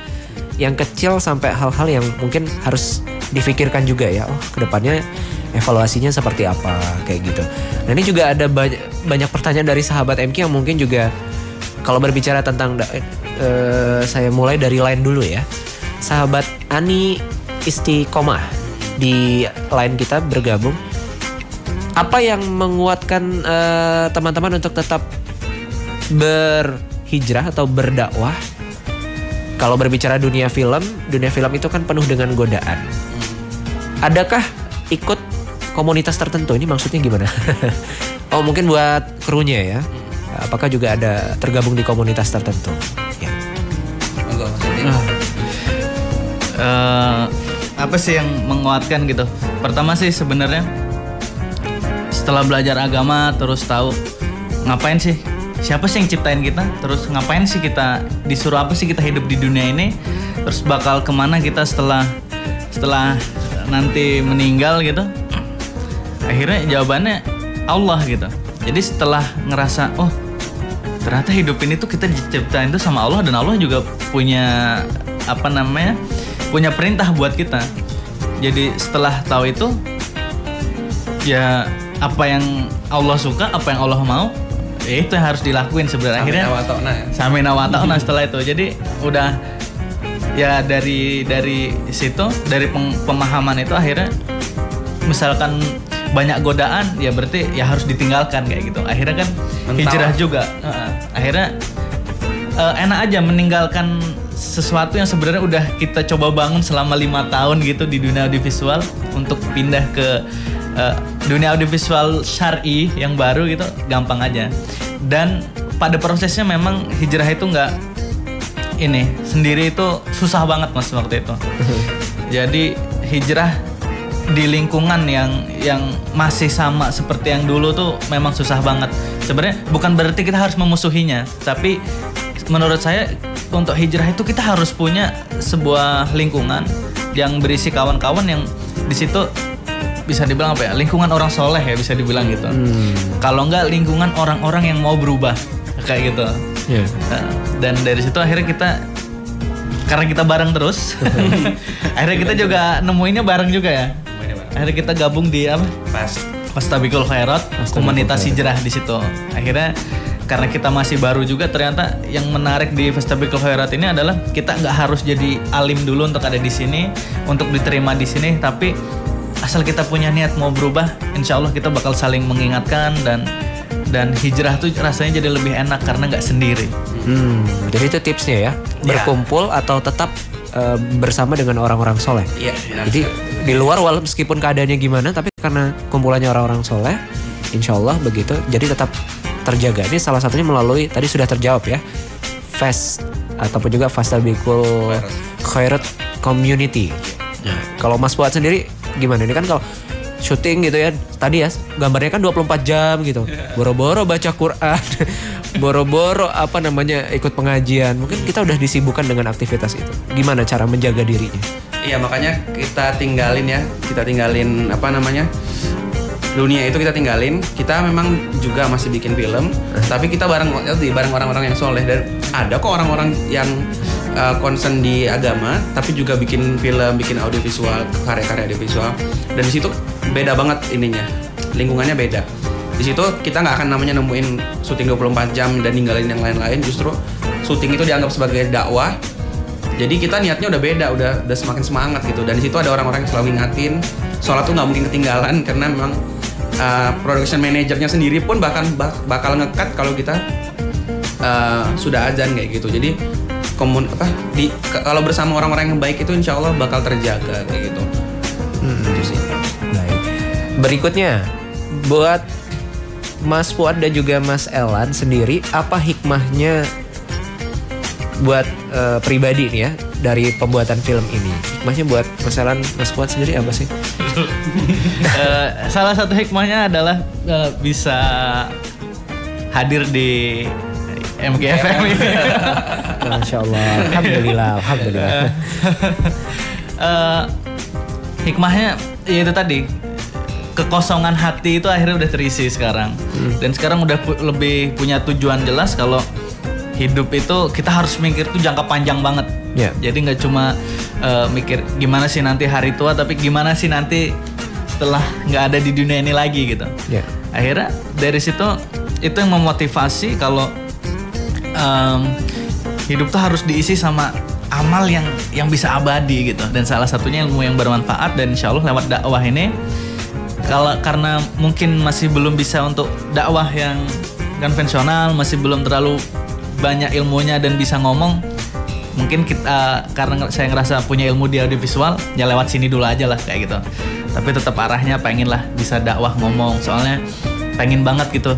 yang kecil sampai hal-hal yang mungkin harus difikirkan juga ya. Oh, ke depannya evaluasinya seperti apa kayak gitu. Nah ini juga ada banyak, banyak pertanyaan dari sahabat MK yang mungkin juga kalau berbicara tentang eh, saya mulai dari line dulu ya. Sahabat Ani Istiqomah di line kita bergabung. Apa yang menguatkan eh, teman-teman untuk tetap berhijrah atau berdakwah? Kalau berbicara dunia film, dunia film itu kan penuh dengan godaan. Adakah ikut komunitas tertentu? Ini maksudnya gimana? oh mungkin buat krunya ya. Apakah juga ada tergabung di komunitas tertentu? Ya. Eh apa sih yang menguatkan gitu? Pertama sih sebenarnya setelah belajar agama terus tahu ngapain sih siapa sih yang ciptain kita terus ngapain sih kita disuruh apa sih kita hidup di dunia ini terus bakal ke mana kita setelah setelah nanti meninggal gitu akhirnya jawabannya Allah gitu jadi setelah ngerasa oh ternyata hidup ini tuh kita diciptain itu sama Allah dan Allah juga punya apa namanya punya perintah buat kita jadi setelah tahu itu ya apa yang Allah suka apa yang Allah mau ya itu yang harus dilakuin sebenarnya akhirnya Amin awatokna ya. Samina wa ta'na setelah itu. Jadi udah ya dari dari situ dari pemahaman itu akhirnya misalkan banyak godaan ya berarti ya harus ditinggalkan kayak gitu. Akhirnya kan Mental. hijrah juga. Akhirnya eh, enak aja meninggalkan sesuatu yang sebenarnya udah kita coba bangun selama lima tahun gitu di dunia audiovisual untuk pindah ke eh, dunia audiovisual syari yang baru gitu gampang aja. Dan pada prosesnya memang hijrah itu nggak ini sendiri itu susah banget mas waktu itu. Jadi hijrah di lingkungan yang yang masih sama seperti yang dulu tuh memang susah banget. Sebenarnya bukan berarti kita harus memusuhinya tapi menurut saya untuk hijrah itu kita harus punya sebuah lingkungan yang berisi kawan-kawan yang di situ bisa dibilang apa ya lingkungan orang soleh ya bisa dibilang gitu. Kalau enggak lingkungan orang-orang yang mau berubah kayak gitu. Ya. Nah, dan dari situ akhirnya kita karena kita bareng terus akhirnya kita juga nemuinnya bareng juga ya. Akhirnya kita gabung di apa? Pas. Pastabikul Khairat komunitas hijrah di situ. Akhirnya karena kita masih baru juga ternyata yang menarik di Festival Khairat ini adalah kita nggak harus jadi alim dulu untuk ada di sini, untuk diterima di sini, tapi asal kita punya niat mau berubah, insya Allah kita bakal saling mengingatkan dan dan hijrah tuh rasanya jadi lebih enak karena nggak sendiri. Hmm, jadi itu tipsnya ya, berkumpul atau tetap uh, bersama dengan orang-orang soleh. Iya, Jadi di luar walau meskipun keadaannya gimana, tapi karena kumpulannya orang-orang soleh, insya Allah begitu. Jadi tetap terjaga. Ini salah satunya melalui tadi sudah terjawab ya, fest ataupun juga Fastabikul Khairat Community. Nah, kalau Mas Fuad sendiri gimana? Ini kan kalau syuting gitu ya, tadi ya gambarnya kan 24 jam gitu. Boro-boro baca Quran, boro-boro apa namanya ikut pengajian. Mungkin kita udah disibukkan dengan aktivitas itu. Gimana cara menjaga dirinya? Iya makanya kita tinggalin ya, kita tinggalin apa namanya dunia itu kita tinggalin. Kita memang juga masih bikin film, tapi kita bareng di bareng orang-orang yang soleh dan ada kok orang-orang yang uh, concern di agama, tapi juga bikin film, bikin audiovisual, karya-karya audiovisual. Dan di situ beda banget ininya, lingkungannya beda. Di situ kita nggak akan namanya nemuin syuting 24 jam dan ninggalin yang lain-lain. Justru syuting itu dianggap sebagai dakwah jadi kita niatnya udah beda, udah udah semakin semangat gitu. Dan di situ ada orang-orang yang selalu ngingatin, sholat tuh nggak mungkin ketinggalan karena memang uh, production manajernya sendiri pun bahkan bak- bakal ngekat kalau kita uh, sudah azan kayak gitu. Jadi komun apa di kalau bersama orang-orang yang baik itu insya Allah bakal terjaga kayak gitu. Itu sih. Baik. Berikutnya buat Mas Fuad dan juga Mas Elan sendiri apa hikmahnya buat eh, pribadi nih ya dari pembuatan film ini? Hikmahnya buat Elan, Mas Fuad sendiri apa sih? Eh, salah satu hikmahnya adalah eh, bisa hadir di MGFM ini. Masya Allah, Alhamdulillah, Alhamdulillah. Eh, hikmahnya ya itu tadi kekosongan hati itu akhirnya udah terisi sekarang dan sekarang udah pu- lebih punya tujuan jelas kalau hidup itu kita harus mikir tuh jangka panjang banget Ya. jadi nggak cuma eh, mikir gimana sih nanti hari tua tapi gimana sih nanti setelah nggak ada di dunia ini lagi gitu Ya. akhirnya dari situ itu yang memotivasi kalau em, hidup tuh harus diisi sama amal yang yang bisa abadi gitu dan salah satunya ilmu yang bermanfaat dan insya Allah lewat dakwah ini kalau karena mungkin masih belum bisa untuk dakwah yang konvensional masih belum terlalu banyak ilmunya dan bisa ngomong mungkin kita karena saya ngerasa punya ilmu di audiovisual ya lewat sini dulu aja lah kayak gitu. Tapi tetap arahnya pengen lah bisa dakwah ngomong. Soalnya pengen banget gitu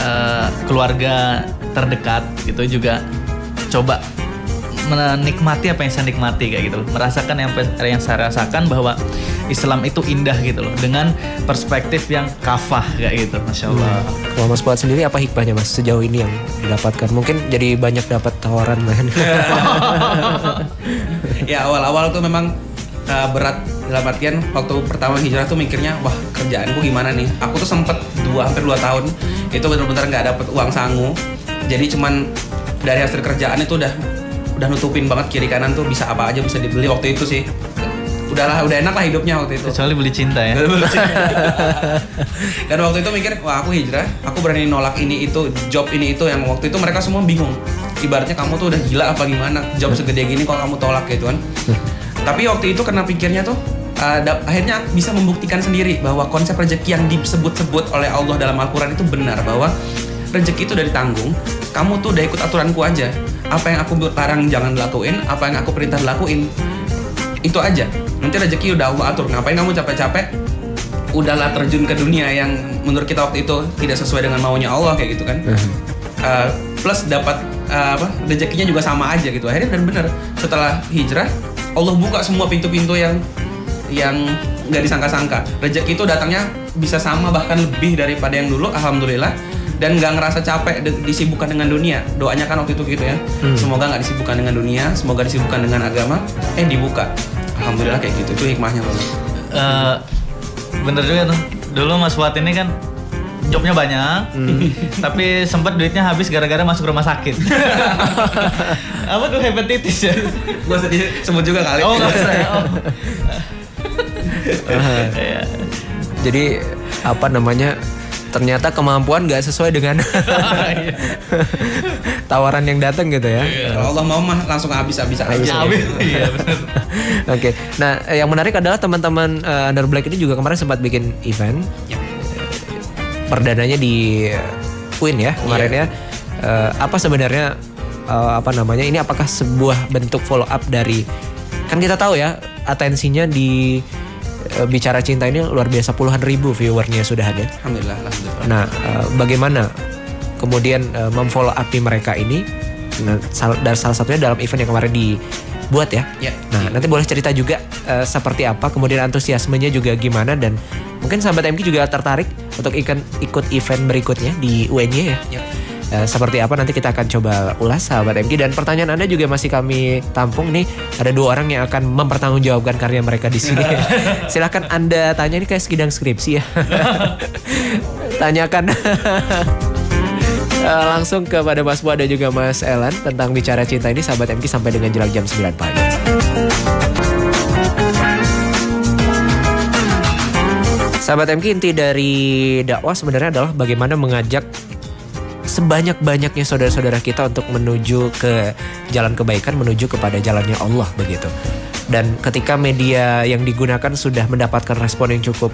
eh, keluarga terdekat gitu juga coba menikmati apa yang saya nikmati kayak gitu. Merasakan yang yang saya rasakan bahwa Islam itu indah gitu loh dengan perspektif yang kafah kayak gitu masya Allah. Kalau Mas Fuad sendiri apa hikmahnya Mas sejauh ini yang didapatkan? Mungkin jadi banyak dapat tawaran lain. ya awal-awal tuh memang uh, berat dalam artian waktu pertama hijrah tuh mikirnya wah kerjaanku gimana nih? Aku tuh sempet dua hampir dua tahun itu benar-benar nggak dapet uang sangu. Jadi cuman dari hasil kerjaan itu udah udah nutupin banget kiri kanan tuh bisa apa aja bisa dibeli waktu itu sih udahlah udah enak lah hidupnya waktu itu. Kecuali beli cinta ya. Dan waktu itu mikir wah aku hijrah. Aku berani nolak ini itu job ini itu yang waktu itu mereka semua bingung. Ibaratnya kamu tuh udah gila apa gimana? Job segede gini kok kamu tolak gitu kan? Tapi waktu itu karena pikirnya tuh uh, akhirnya bisa membuktikan sendiri bahwa konsep rezeki yang disebut-sebut oleh Allah dalam Al-Quran itu benar. Bahwa rezeki itu dari tanggung kamu tuh udah ikut aturanku aja. Apa yang aku larang jangan dilakuin apa yang aku perintah dilakuin itu aja nanti rezeki udah Allah atur. Ngapain kamu capek-capek? Udahlah terjun ke dunia yang menurut kita waktu itu tidak sesuai dengan maunya Allah kayak gitu kan. Uh, plus dapat uh, apa rezekinya juga sama aja gitu. Akhirnya benar-benar setelah hijrah Allah buka semua pintu-pintu yang yang nggak disangka-sangka. Rezeki itu datangnya bisa sama bahkan lebih daripada yang dulu alhamdulillah. Dan nggak ngerasa capek de- disibukkan dengan dunia. Doanya kan waktu itu gitu ya. Semoga nggak disibukkan dengan dunia semoga disibukkan dengan agama eh dibuka alhamdulillah kayak gitu itu hikmahnya Bang. Eh, bener juga tuh. Dulu Mas Fuad ini kan jobnya banyak tapi sempat duitnya habis gara-gara masuk rumah sakit. Apa tuh hepatitis ya? Gua sedih sebut juga kali. Oh nggak usah ya. Oh. Iya. Jadi apa namanya ternyata kemampuan nggak sesuai dengan tawaran yang datang gitu ya. Kalau Allah mau mah langsung habis-habis aja. Habis. Iya benar. Oke, nah yang menarik adalah teman-teman uh, Under Black ini juga kemarin sempat bikin event Ya. perdananya di uh, UIN ya kemarin ya. Eh, apa sebenarnya eh, apa namanya ini apakah sebuah bentuk follow up dari kan kita tahu ya atensinya di eh, bicara cinta ini luar biasa puluhan ribu viewernya sudah ada. Alhamdulillah, alhamdulillah. Nah, eh, bagaimana kemudian eh, memfollow up mereka ini? Nah, sal- dan salah satunya dalam event yang kemarin dibuat ya. Ya. Nah, nanti boleh cerita juga seperti apa, kemudian antusiasmenya juga gimana dan mungkin sahabat MK juga tertarik untuk ikut ikut event berikutnya di UNY ya. Ya. Eh, seperti apa nanti kita akan coba ulas sahabat MK dan pertanyaan Anda juga masih kami tampung nih. Ada dua orang yang akan mempertanggungjawabkan karya mereka di sini. Silahkan Anda tanya ini kayak segidang skripsi ya. Tanyakan Eh, langsung kepada Mas Bu dan juga Mas Elan tentang bicara cinta ini sahabat MK sampai dengan jelang jam 9 pagi. Sahabat MK inti dari dakwah sebenarnya adalah bagaimana mengajak sebanyak-banyaknya saudara-saudara kita untuk menuju ke jalan kebaikan, menuju kepada jalannya Allah begitu. Dan ketika media yang digunakan sudah mendapatkan respon yang cukup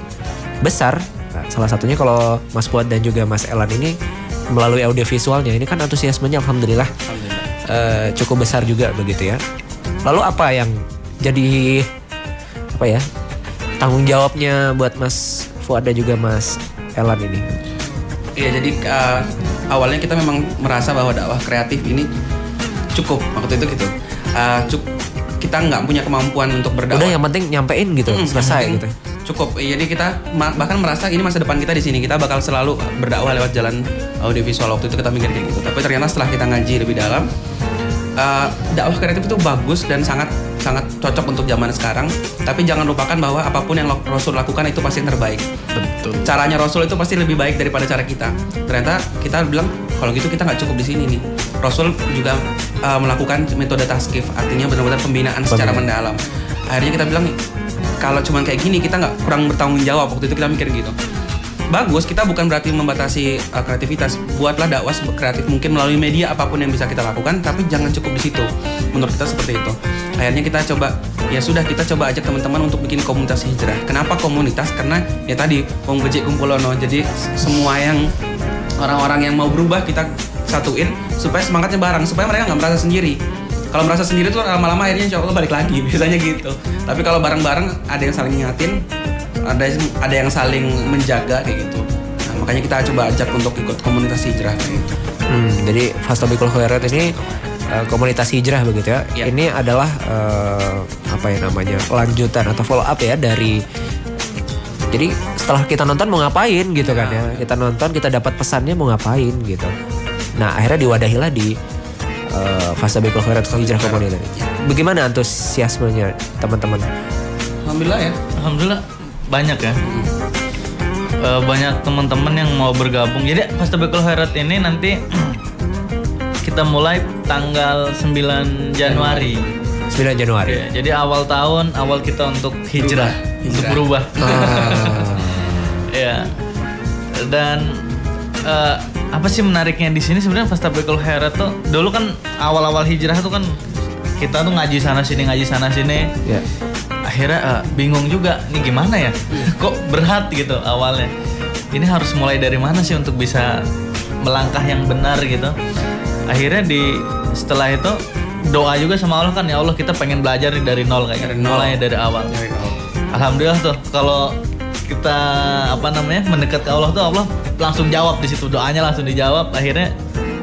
besar, nah, salah satunya kalau Mas Fuad dan juga Mas Elan ini melalui audiovisualnya, ini kan antusiasmenya alhamdulillah Alhamdulillah. eh, cukup besar juga begitu ya. Lalu apa yang jadi apa ya tanggung jawabnya buat Mas Fuad dan juga Mas Elan ini? Iya jadi uh, awalnya kita memang merasa bahwa dakwah kreatif ini cukup waktu itu gitu. Uh, cuk- kita nggak punya kemampuan untuk berdakwah. Udah yang penting nyampein gitu, Hmm, selesai gitu. Cukup. Iya, Jadi kita bahkan merasa ini masa depan kita di sini. Kita bakal selalu berdakwah lewat jalan audiovisual waktu itu kita mikir kayak gitu. Tapi ternyata setelah kita ngaji lebih dalam, uh, dakwah kreatif itu bagus dan sangat sangat cocok untuk zaman sekarang. Tapi jangan lupakan bahwa apa pun yang Rasul lakukan itu pasti yang terbaik. Betul. Caranya Rasul itu pasti lebih baik daripada cara kita. Ternyata kita bilang kalau gitu kita nggak cukup di sini nih. Rasul juga uh, melakukan metode taskif, artinya benar-benar pembinaan secara mendalam. Akhirnya kita bilang kalau cuman kayak gini kita nggak kurang bertanggung jawab waktu itu kita mikir gitu. Bagus, kita bukan berarti membatasi uh, kreativitas. Buatlah dakwah kreatif mungkin melalui media apa pun yang bisa kita lakukan, tapi jangan cukup di situ. Menurut kita seperti itu. Akhirnya kita coba, ya sudah kita coba ajak teman-teman untuk bikin komunitas hijrah. Kenapa komunitas? Karena ya tadi wong kumpulono. Jadi semua yang orang-orang yang mau berubah kita satuin supaya semangatnya bareng, supaya mereka nggak merasa sendiri. Kalau merasa sendiri tuh lama-lama akhirnya Allah balik lagi biasanya gitu. Tapi kalau bareng-bareng ada yang saling ngingatin, ada yang, ada yang saling menjaga kayak gitu. Nah, makanya kita coba ajak untuk ikut komunitas hijrah kayak gitu. Hmm, jadi Fastabikul Khairat ini eh, komunitas hijrah begitu ya. Ya. Ini adalah eh, apa ya namanya lanjutan atau follow up ya dari jadi setelah kita nonton mau ngapain gitu kan ya. Kita nonton kita dapat pesannya mau ngapain gitu. Nah akhirnya diwadahilah di uh, Fastabikul Khairat atau hijrah komunitas. Bagaimana antusiasmenya teman-teman? Alhamdulillah ya. Alhamdulillah banyak ya. Eh, banyak teman-teman yang mau bergabung. Jadi Fastabikul Khairat ini nanti kita mulai tanggal 9 Januari. 9 Januari. Oke, jadi awal tahun awal kita untuk hijrah, Berubah. untuk Hijrah. berubah. Ah, ya. Dan eh, apa sih menariknya di sini sebenarnya Fastabikul Khairat tuh dulu kan awal-awal hijrah tuh kan kita tuh ngaji sana sini ngaji sana sini ya. Akhirnya eh, bingung juga nih gimana ya? Kok berat gitu awalnya? Ini harus mulai dari mana sih untuk bisa melangkah yang benar gitu? Akhirnya di setelah itu doa juga sama Allah kan ya Allah kita pengen belajar nih dari nol kayak Dari nol. mulai dari awal. Dari nol. alhamdulillah tuh kalau kita apa namanya mendekat ke Allah tuh Allah langsung jawab di situ. Doanya langsung dijawab. Akhirnya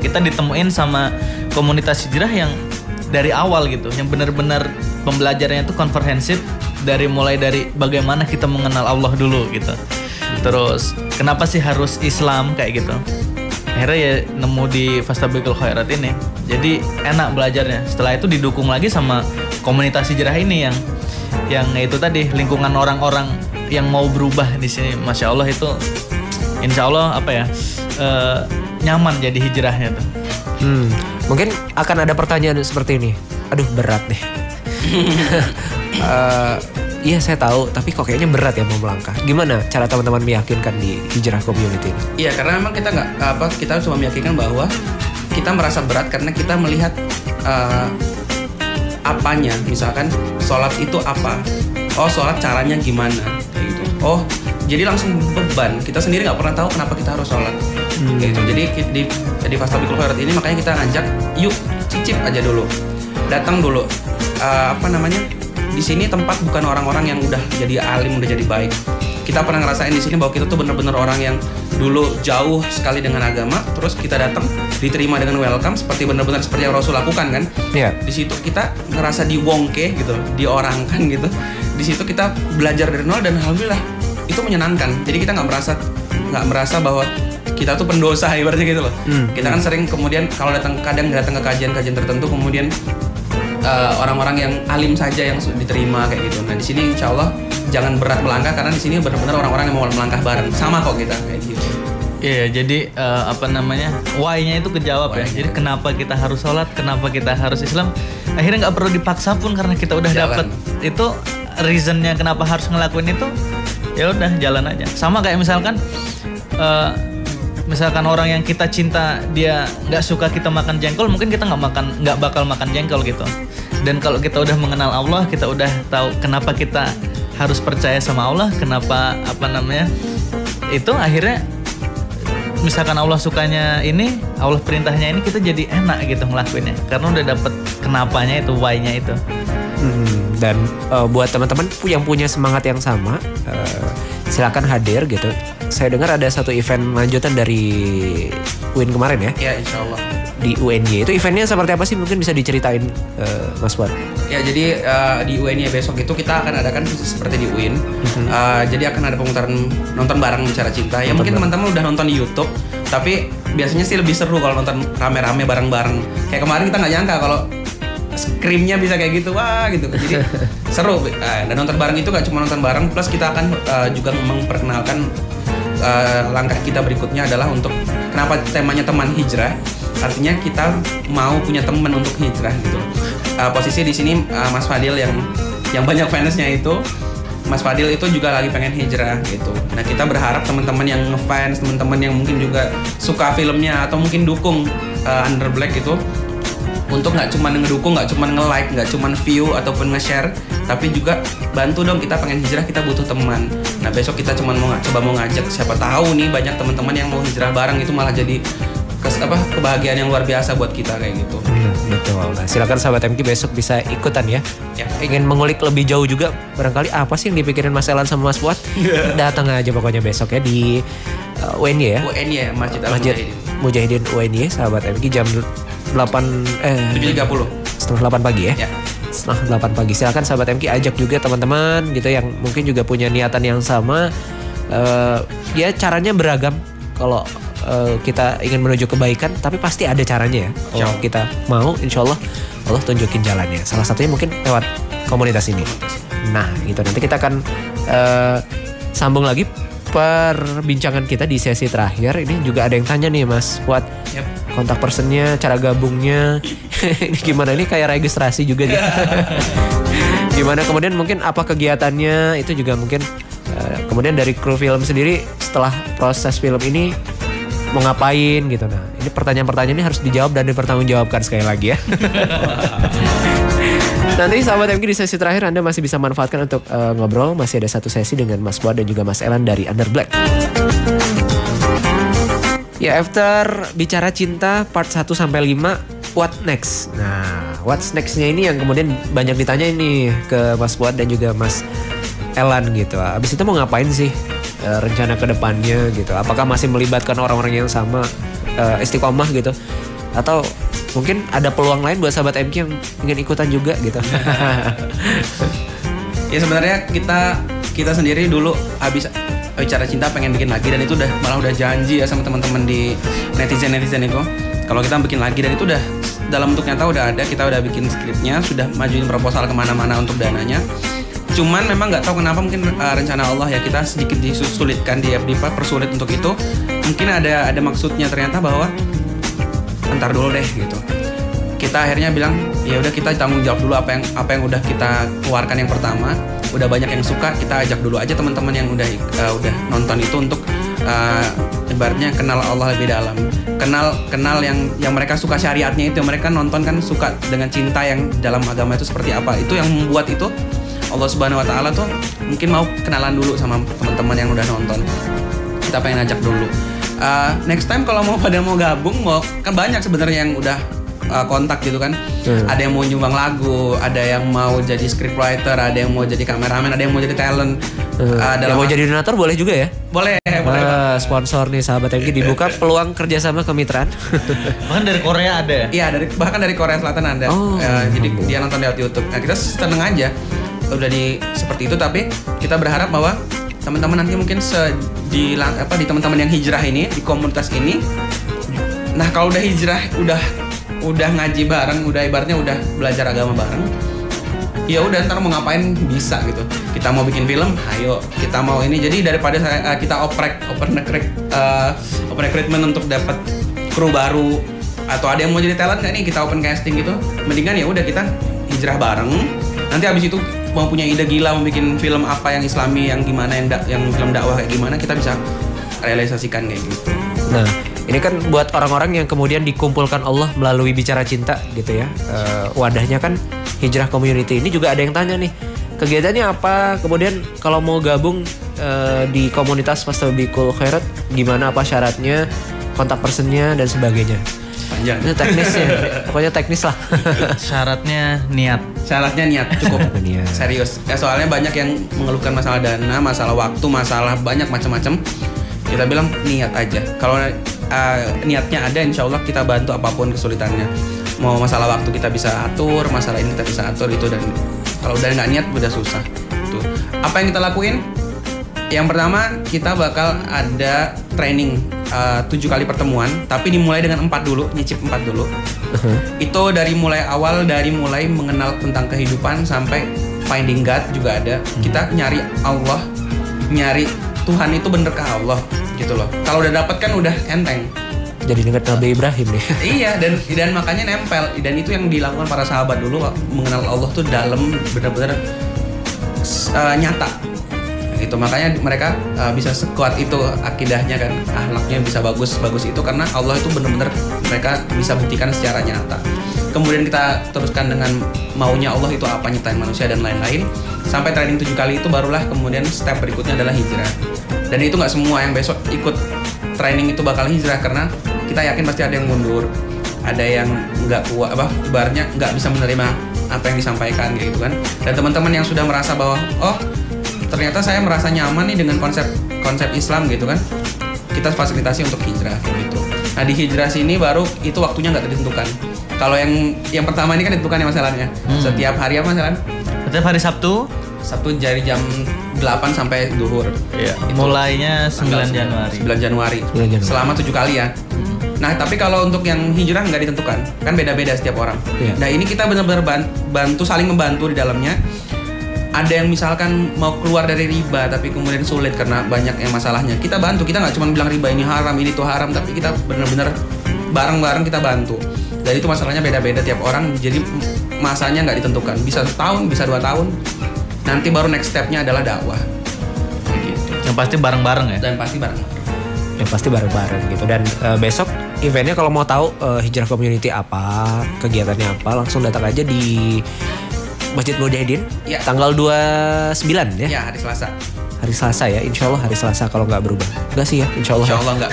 kita ditemuin sama komunitas hijrah yang dari awal gitu yang benar-benar pembelajarannya itu komprehensif dari mulai dari bagaimana kita mengenal Allah dulu gitu. Terus kenapa sih harus Islam kayak gitu? Akhirnya ya nemu di Fastabikul Khairat ini. Jadi enak belajarnya. Setelah itu didukung lagi sama komunitas hijrah ini yang yang itu tadi lingkungan orang-orang yang mau berubah di sini. Masya Allah itu insya Allah apa ya eh, nyaman jadi hijrahnya tuh. Hmm, mungkin akan ada pertanyaan seperti ini. Aduh berat nih. Eh, iya saya tahu tapi kok kayaknya berat ya mau melangkah. Gimana cara teman-teman meyakinkan di hijrah community ini? Iya karena memang kita nggak apa kita cuma meyakinkan bahwa kita merasa berat karena kita melihat eh, apanya. Misalkan sholat itu apa? Oh sholat caranya gimana? Kayak gitu. Oh jadi langsung beban. Kita sendiri nggak pernah tahu kenapa kita harus sholat. Kayak gitu. Jadi di di Fastabikul Khairat ini makanya kita ngajak yuk cicip aja dulu. Datang dulu. Eh, apa namanya di sini tempat bukan orang-orang yang udah jadi alim udah jadi baik. Kita pernah ngerasain di sini bahwa kita tuh bener-bener orang yang dulu jauh sekali dengan agama terus kita datang diterima dengan welcome seperti bener-bener seperti yang Rasul lakukan kan? Iya. di situ kita ngerasa diwongke gitu diorangkan gitu. Di situ kita belajar dari nol dan alhamdulillah itu menyenangkan. Jadi kita nggak merasa nggak merasa bahwa kita tuh pendosa ibaratnya gitu loh. Hmm. kita kan sering kemudian kalau datang kadang datang ke kajian-kajian tertentu kemudian eh, orang-orang yang alim saja yang diterima kayak gitu nah di sini insya Allah jangan berat melangkah karena di sini benar-benar orang-orang yang mau melangkah bareng sama kok kita kayak gitu Iya, jadi eh, apa namanya why-nya itu kejawab ya. Why-nya. Jadi kenapa kita harus sholat, kenapa kita harus Islam, akhirnya nggak perlu dipaksa pun karena kita udah dapet itu reasonnya kenapa harus ngelakuin itu, ya udah jalan aja. Sama kayak misalkan, eh, misalkan orang yang kita cinta dia nggak suka kita makan jengkol, mungkin kita nggak makan, nggak bakal makan jengkol gitu. Dan kalau kita udah mengenal Allah, kita udah tahu kenapa kita harus percaya sama Allah, kenapa apa namanya itu akhirnya misalkan Allah sukanya ini, Allah perintahnya ini kita jadi enak gitu ngelakuinnya karena udah dapet kenapanya itu, why-nya itu. Hmm, dan eh, buat teman-teman yang punya semangat yang sama, eh, silakan hadir gitu. Saya dengar ada satu event lanjutan dari Win kemarin ya ya insya Allah di UNY. Itu eventnya seperti apa sih? Mungkin bisa diceritain eh, Mas Wan. Ya jadi eh, di UIN ya besok itu kita akan adakan seperti di UIN. Eh, jadi akan ada pemutaran nonton bareng bicara cinta. Ya mungkin teman-teman udah nonton di YouTube, tapi biasanya sih lebih seru kalau nonton rame-rame bareng-bareng. Kayak kemarin kita nggak nyangka kalau screamnya bisa kayak gitu, wah gitu. Jadi seru. Dan nonton bareng itu gak cuma nonton bareng, plus kita akan eh, juga memperkenalkan eh, langkah kita berikutnya adalah untuk kenapa temanya teman hijrah? Artinya kita mau punya teman untuk hijrah gitu. Eh, posisi di sini eh, Mas Fadil yang yang banyak fansnya itu Mas Fadil itu juga lagi pengen hijrah gitu. Nah kita berharap teman-teman yang ngefans teman-teman yang mungkin juga suka filmnya atau mungkin dukung eh, Under Black itu untuk nggak cuma ngedukung, nggak cuma nge-like, nggak cuma view ataupun nge-share, tapi juga bantu dong kita pengen hijrah kita butuh teman. Nah besok kita cuma mau coba mau ngajak siapa tahu nih banyak teman-teman yang mau hijrah bareng itu malah jadi kes, apa kebahagiaan yang luar biasa buat kita kayak gitu. Nah, betul. Nah, silakan sahabat MK besok bisa ikutan ya. Ya. Ingin mengulik lebih jauh juga barangkali apa sih yang dipikirin Mas Elan sama Mas Buat? Datang aja pokoknya besok ya di uh, UNY ya. UN ya Masjid Al Mujahidin. Mujahidin UNY sahabat MK jam 8 eh 7.30. setengah 8 pagi ya. Ya. Setengah 8 pagi. Silakan sahabat MK ajak juga teman-teman gitu yang mungkin juga punya niatan yang sama. Eh ya caranya beragam kalau eh, kita ingin menuju kebaikan tapi pasti ada caranya ya. Kalau kita mau insya Allah Allah tunjukin jalannya. Salah satunya mungkin lewat komunitas ini. Nah, gitu nanti kita akan eh, sambung lagi perbincangan kita di sesi terakhir. Ini juga ada yang tanya nih Mas, buat Yap. kontak personnya, cara gabungnya. ini gimana ini kayak registrasi juga nih. gimana kemudian mungkin apa kegiatannya itu juga mungkin eh, kemudian dari kru film sendiri setelah proses film ini mau ngapain gitu nah ini pertanyaan-pertanyaan ini harus dijawab dan dipertanggungjawabkan sekali lagi ya nanti sahabat MG di sesi terakhir Anda masih bisa manfaatkan untuk eh, ngobrol masih ada satu sesi dengan Mas Buat dan juga Mas Elan dari Under Black Ya after bicara cinta part 1 sampai 5 what next? Nah, what's next-nya ini yang kemudian banyak ditanya ini ke Mas Buat dan juga Mas Elan gitu. Abis itu mau ngapain sih eh, rencana ke depannya gitu? Apakah masih melibatkan orang-orang yang sama eh, istiqomah gitu? Atau mungkin ada peluang lain buat sahabat MK yang ingin ikutan juga gitu? Ya sebenarnya kita kita sendiri dulu habis bicara cinta pengen bikin lagi dan itu udah malah udah janji ya sama teman-teman di netizen netizen itu. Kalau kita bikin lagi dan itu udah dalam bentuk nyata udah ada kita udah bikin skripnya sudah majuin proposal ke mana-mana untuk dananya. Cuman memang nggak tahu kenapa mungkin uh, rencana Allah ya kita sedikit disulitkan di persulit untuk itu. Mungkin ada ada maksudnya ternyata bahwa ntar dulu deh gitu. Kita akhirnya bilang ya udah kita tanggung jawab dulu apa yang apa yang udah kita keluarkan yang pertama. Udah banyak yang suka kita ajak dulu aja teman-teman yang udah uh, udah nonton itu untuk uh, ibaratnya kenal Allah lebih dalam. Kenal kenal yang yang mereka suka syariatnya itu mereka nonton kan suka dengan cinta yang dalam agama itu seperti apa. Itu yang membuat itu Allah Subhanahu Wa Taala tuh mungkin mau kenalan dulu sama teman-teman yang udah nonton. Kita pengen ajak dulu uh, next time kalau mau pada mau gabung mau kan banyak sebenarnya yang udah uh, kontak gitu kan. Hmm. Ada yang mau nyumbang lagu, ada yang mau jadi scriptwriter, ada yang mau jadi kameramen, ada yang mau jadi talent. Hmm. Uh, yang mau jadi donatur boleh juga ya? Boleh, boleh. Uh, sponsor nih sahabat yang dibuka peluang kerjasama kemitraan. bahkan dari Korea ada ya? Iya, dari bahkan dari Korea Selatan ada. Oh, uh, jadi dia nonton lewat YouTube. Nah, kita seneng aja udah di seperti itu tapi kita berharap bahwa teman-teman nanti mungkin se, di apa di teman-teman yang hijrah ini di komunitas ini nah kalau udah hijrah udah udah ngaji bareng, udah ibaratnya udah belajar agama bareng, ya udah ntar mau ngapain bisa gitu. Kita mau bikin film, ayo. Kita mau ini. Jadi daripada saya, uh, kita oprek, open recruit, uh, open recruitment untuk dapat kru baru atau ada yang mau jadi talent nggak nih kita open casting gitu, mendingan ya udah kita hijrah bareng. Nanti abis itu mau punya ide gila mau bikin film apa yang islami yang gimana yang da yang film dakwah kayak gimana kita bisa realisasikan kayak gitu. Nah, ini kan buat orang-orang yang kemudian dikumpulkan Allah melalui bicara cinta gitu ya. Uh, wadahnya kan hijrah community ini juga ada yang tanya nih kegiatannya apa kemudian kalau mau gabung uh, di komunitas Fastabikul Khairat gimana apa syaratnya kontak personnya dan sebagainya panjang. Itu teknisnya pokoknya teknis lah. Syaratnya niat. Syaratnya niat cukup. Niat. serius. Ya soalnya banyak yang mengeluhkan masalah dana masalah waktu masalah banyak macam-macam. Kita bilang niat aja. Kalau uh, niatnya ada insya Allah kita bantu apa pun kesulitannya. Mau masalah waktu kita bisa atur masalah ini kita bisa atur itu dan kalau udah nggak niat udah susah. Tuh. Apa yang kita lakuin? Yang pertama kita bakal ada training uh, tujuh kali pertemuan tapi dimulai dengan empat dulu nyicip empat dulu uh-huh. itu dari mulai awal dari mulai mengenal tentang kehidupan sampai finding God juga ada uh-huh. kita nyari Allah nyari Tuhan itu bener ke Allah gitu loh. Kalau udah dapet kan udah enteng. Jadi ingat Nabi Ibrahim nih. iya dan dan makanya nempel dan itu yang dilakukan para sahabat dulu mengenal Allah tuh dalam benar-benar uh, nyata gitu makanya mereka uh, bisa sekuat itu akidahnya kan ahlaknya bisa bagus bagus itu karena Allah itu benar-benar mereka bisa buktikan secara nyata. Kemudian kita teruskan dengan maunya Allah itu apa nyiptain manusia dan lain-lain. Sampai training tujuh kali itu barulah kemudian step berikutnya adalah hijrah. Dan itu nggak semua yang besok ikut training itu bakal hijrah karena kita yakin pasti ada yang mundur ada yang nggak kuat apa ibaratnya nggak bisa menerima apa yang disampaikan gitu kan. Dan teman-teman yang sudah merasa bahwa oh ternyata saya merasa nyaman nih dengan konsep konsep Islam gitu kan kita fasilitasi untuk hijrah gitu nah di hijrah sini baru itu waktunya nggak ditentukan kalau yang yang pertama ini kan ditentukan ya masalahnya hmm. setiap hari apa masalah setiap hari Sabtu Sabtu dari jam 8 sampai duhur. Iya. Mulainya 9 Januari. 9 Januari. 9 Januari. Selama 7 kali ya. Hmm. Nah, tapi kalau untuk yang hijrah nggak ditentukan. Kan beda-beda setiap orang. Iya. Nah, ini kita benar-benar bantu saling membantu di dalamnya. Ada yang misalkan mau keluar dari riba tapi kemudian sulit karena banyak yang masalahnya. Kita bantu. Kita nggak cuma bilang riba ini haram, ini tuh haram, tapi kita benar-benar bareng-bareng kita bantu. Dan itu masalahnya beda-beda tiap orang. Jadi masanya nggak ditentukan. Bisa setahun, bisa dua tahun, nanti baru next stepnya adalah dakwah gitu. yang pasti bareng-bareng ya dan pasti bareng yang pasti bareng-bareng gitu dan uh, besok eventnya kalau mau tahu uh, hijrah community apa kegiatannya apa langsung datang aja di Masjid Mujahidin ya. tanggal 29 ya? Ya hari Selasa. Hari Selasa ya? Insya Allah hari Selasa kalau nggak berubah. Enggak sih ya? Insya Allah. Insya Allah enggak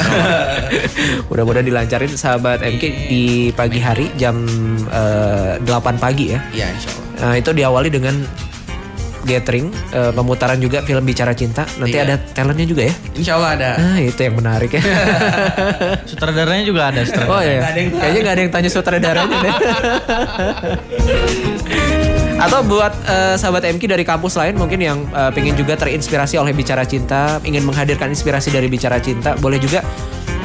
mudah-mudahan dilancarin sahabat MK di pagi hari jam uh, eh, 8 pagi ya? Iya Insya Allah. Nah, itu diawali dengan gathering uh, pemutaran juga film bicara cinta. Nanti iya. ada talentnya juga ya? Insya Allah ada. Ah itu yang menarik ya? Sutradaranya juga ada sutradara. oh iya. Kayaknya nggak ada yang tanya sutradaranya deh atau buat uh, sahabat MK dari kampus lain mungkin yang uh, pengen juga terinspirasi oleh bicara cinta ingin menghadirkan inspirasi dari bicara cinta boleh juga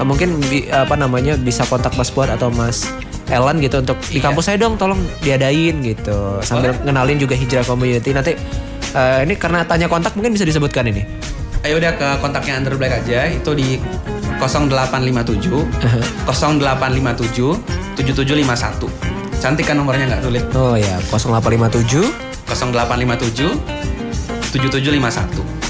uh, mungkin bi, apa namanya bisa kontak Mas Buat atau Mas Ellen gitu untuk iya. di kampus saya dong tolong diadain gitu sambil Boleh. ngenalin juga hijrah community nanti uh, ini karena tanya kontak mungkin bisa disebutkan ini. Ayo udah ke kontaknya Under Black aja itu di 0857 uh-huh. 0857 7751. Cantik kan nomornya nggak sulit. Oh ya 0857 0857 7751.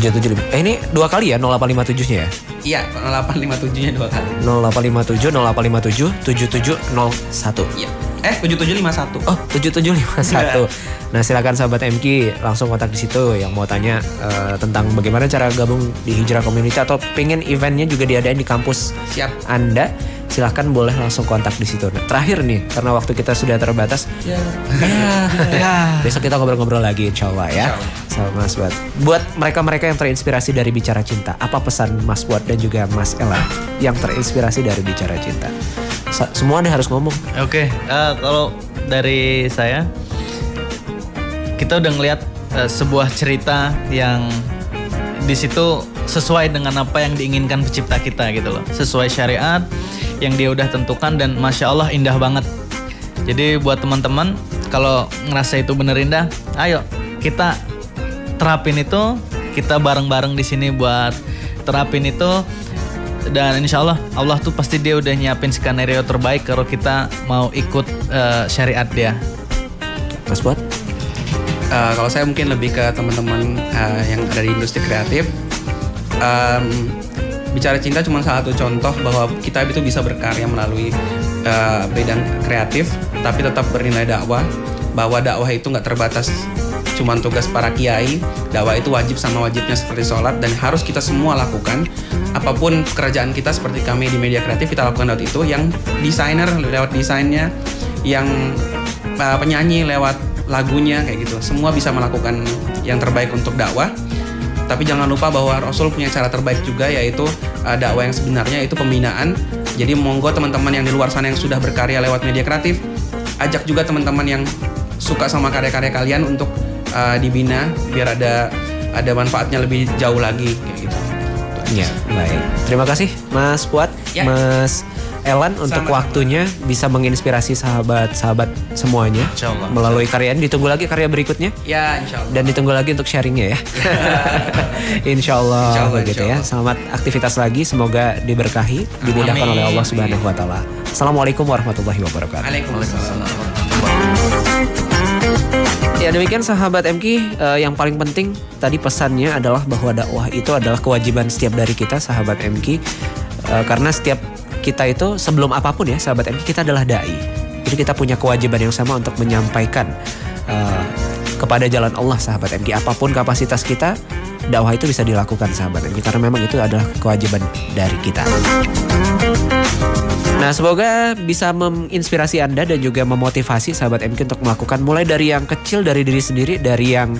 775. Eh ini dua kali ya 0857-nya ya? Iya, 0857-nya dua kali. 0857 0857 7701. Iya. Eh, 7751. Oh, 7751. Nah, silakan sahabat MK langsung kontak di situ yang mau tanya eh, tentang bagaimana cara gabung di Hijrah Community atau pengen eventnya juga diadain di kampus Siap. Anda. Silahkan boleh langsung kontak di situ. Nah, terakhir nih, karena waktu kita sudah terbatas, Ya. besok kita ngobrol-ngobrol lagi insya Allah ya. Insya Sama Mas Buat. Buat mereka-mereka yang terinspirasi dari Bicara Cinta, apa pesan Mas Buat dan juga Mas Ella yang terinspirasi dari Bicara Cinta? Sa- semua Anda harus ngomong. Oke, eh, kalau dari saya kita udah ngelihat eh, sebuah cerita yang di situ sesuai dengan apa yang diinginkan pencipta kita gitu loh, sesuai syariat yang dia udah tentukan dan masya Allah indah banget. Jadi buat teman-teman kalau ngerasa itu bener indah, ayo kita terapin itu, kita bareng-bareng di sini buat terapin itu dan insya Allah Allah tuh pasti dia udah nyiapin skenario terbaik kalau kita mau ikut eh, syariat dia. Mas Buat? Eh, kalau saya mungkin lebih ke teman-teman eh, yang ada di industri kreatif. Em, bicara cinta cuma salah satu contoh bahwa kita itu bisa berkarya melalui eh, bidang kreatif, tapi tetap bernilai dakwah. Bahwa dakwah itu nggak terbatas cuma tugas para kiai. Dakwah itu wajib sama wajibnya seperti sholat dan harus kita semua lakukan. Apa pun pekerjaan kita seperti kami di media kreatif kita lakukan lewat itu. Yang desainer lewat desainnya, yang uh, penyanyi lewat lagunya kayak gitu. Semua bisa melakukan yang terbaik untuk dakwah. Tapi jangan lupa bahwa Rasul punya cara terbaik juga yaitu uh, dakwah yang sebenarnya itu pembinaan. Jadi monggo teman-teman yang di luar sana yang sudah berkarya lewat media kreatif, ajak juga teman-teman yang suka sama karya-karya kalian untuk uh, dibina biar ada ada manfaatnya lebih jauh lagi kayak gitu. Ya, baik. Terima kasih Mas Puat, Ya. Mas Elan untuk Sama-sama. waktunya bisa menginspirasi sahabat-sahabat semuanya Insya Allah. melalui karyanya. Ditunggu lagi karya berikutnya Ya, insya Allah. dan ditunggu lagi untuk sharingnya ya. insya Allah Insya Allah, begitu insya ya. Selamat aktivitas lagi, semoga diberkahi, dimudahkan oleh Allah Subhanahu Wa Taala. Assalamualaikum warahmatullahi wabarakatuh. Waalaikumsalam. Ya demikian sahabat MK eh, yang paling penting tadi pesannya adalah bahwa dakwah itu adalah kewajiban setiap dari kita sahabat MK Eh, karena setiap kita itu sebelum apa pun ya sahabat MK kita adalah dai. Jadi kita punya kewajiban yang sama untuk menyampaikan eh, kepada jalan Allah sahabat MK apa pun kapasitas kita dakwah itu bisa dilakukan sahabat MK karena memang itu adalah kewajiban dari kita. Nah, semoga bisa menginspirasi Anda dan juga memotivasi sahabat MK untuk melakukan mulai dari yang kecil dari diri sendiri, dari yang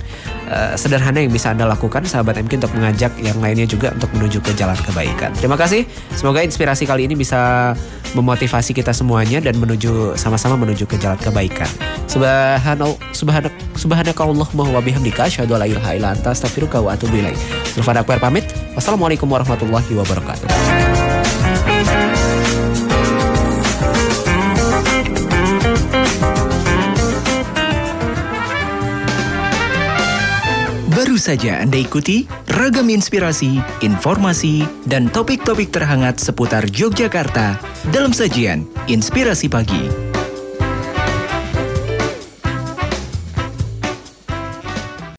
eh, sederhana yang bisa Anda lakukan sahabat MK untuk mengajak yang lainnya juga untuk menuju ke jalan kebaikan. Terima kasih. Semoga inspirasi kali ini bisa memotivasi kita semuanya dan menuju sama-sama menuju ke jalan kebaikan. Subhanallah subhanak subhanakallahumma wa bihamdika asyhadu la ilaha illa anta astaghfiruka wa atubu pamit. Wassalamualaikum warahmatullahi wabarakatuh. Saja Anda ikuti ragam inspirasi, informasi, dan topik-topik terhangat seputar Yogyakarta dalam sajian Inspirasi Pagi.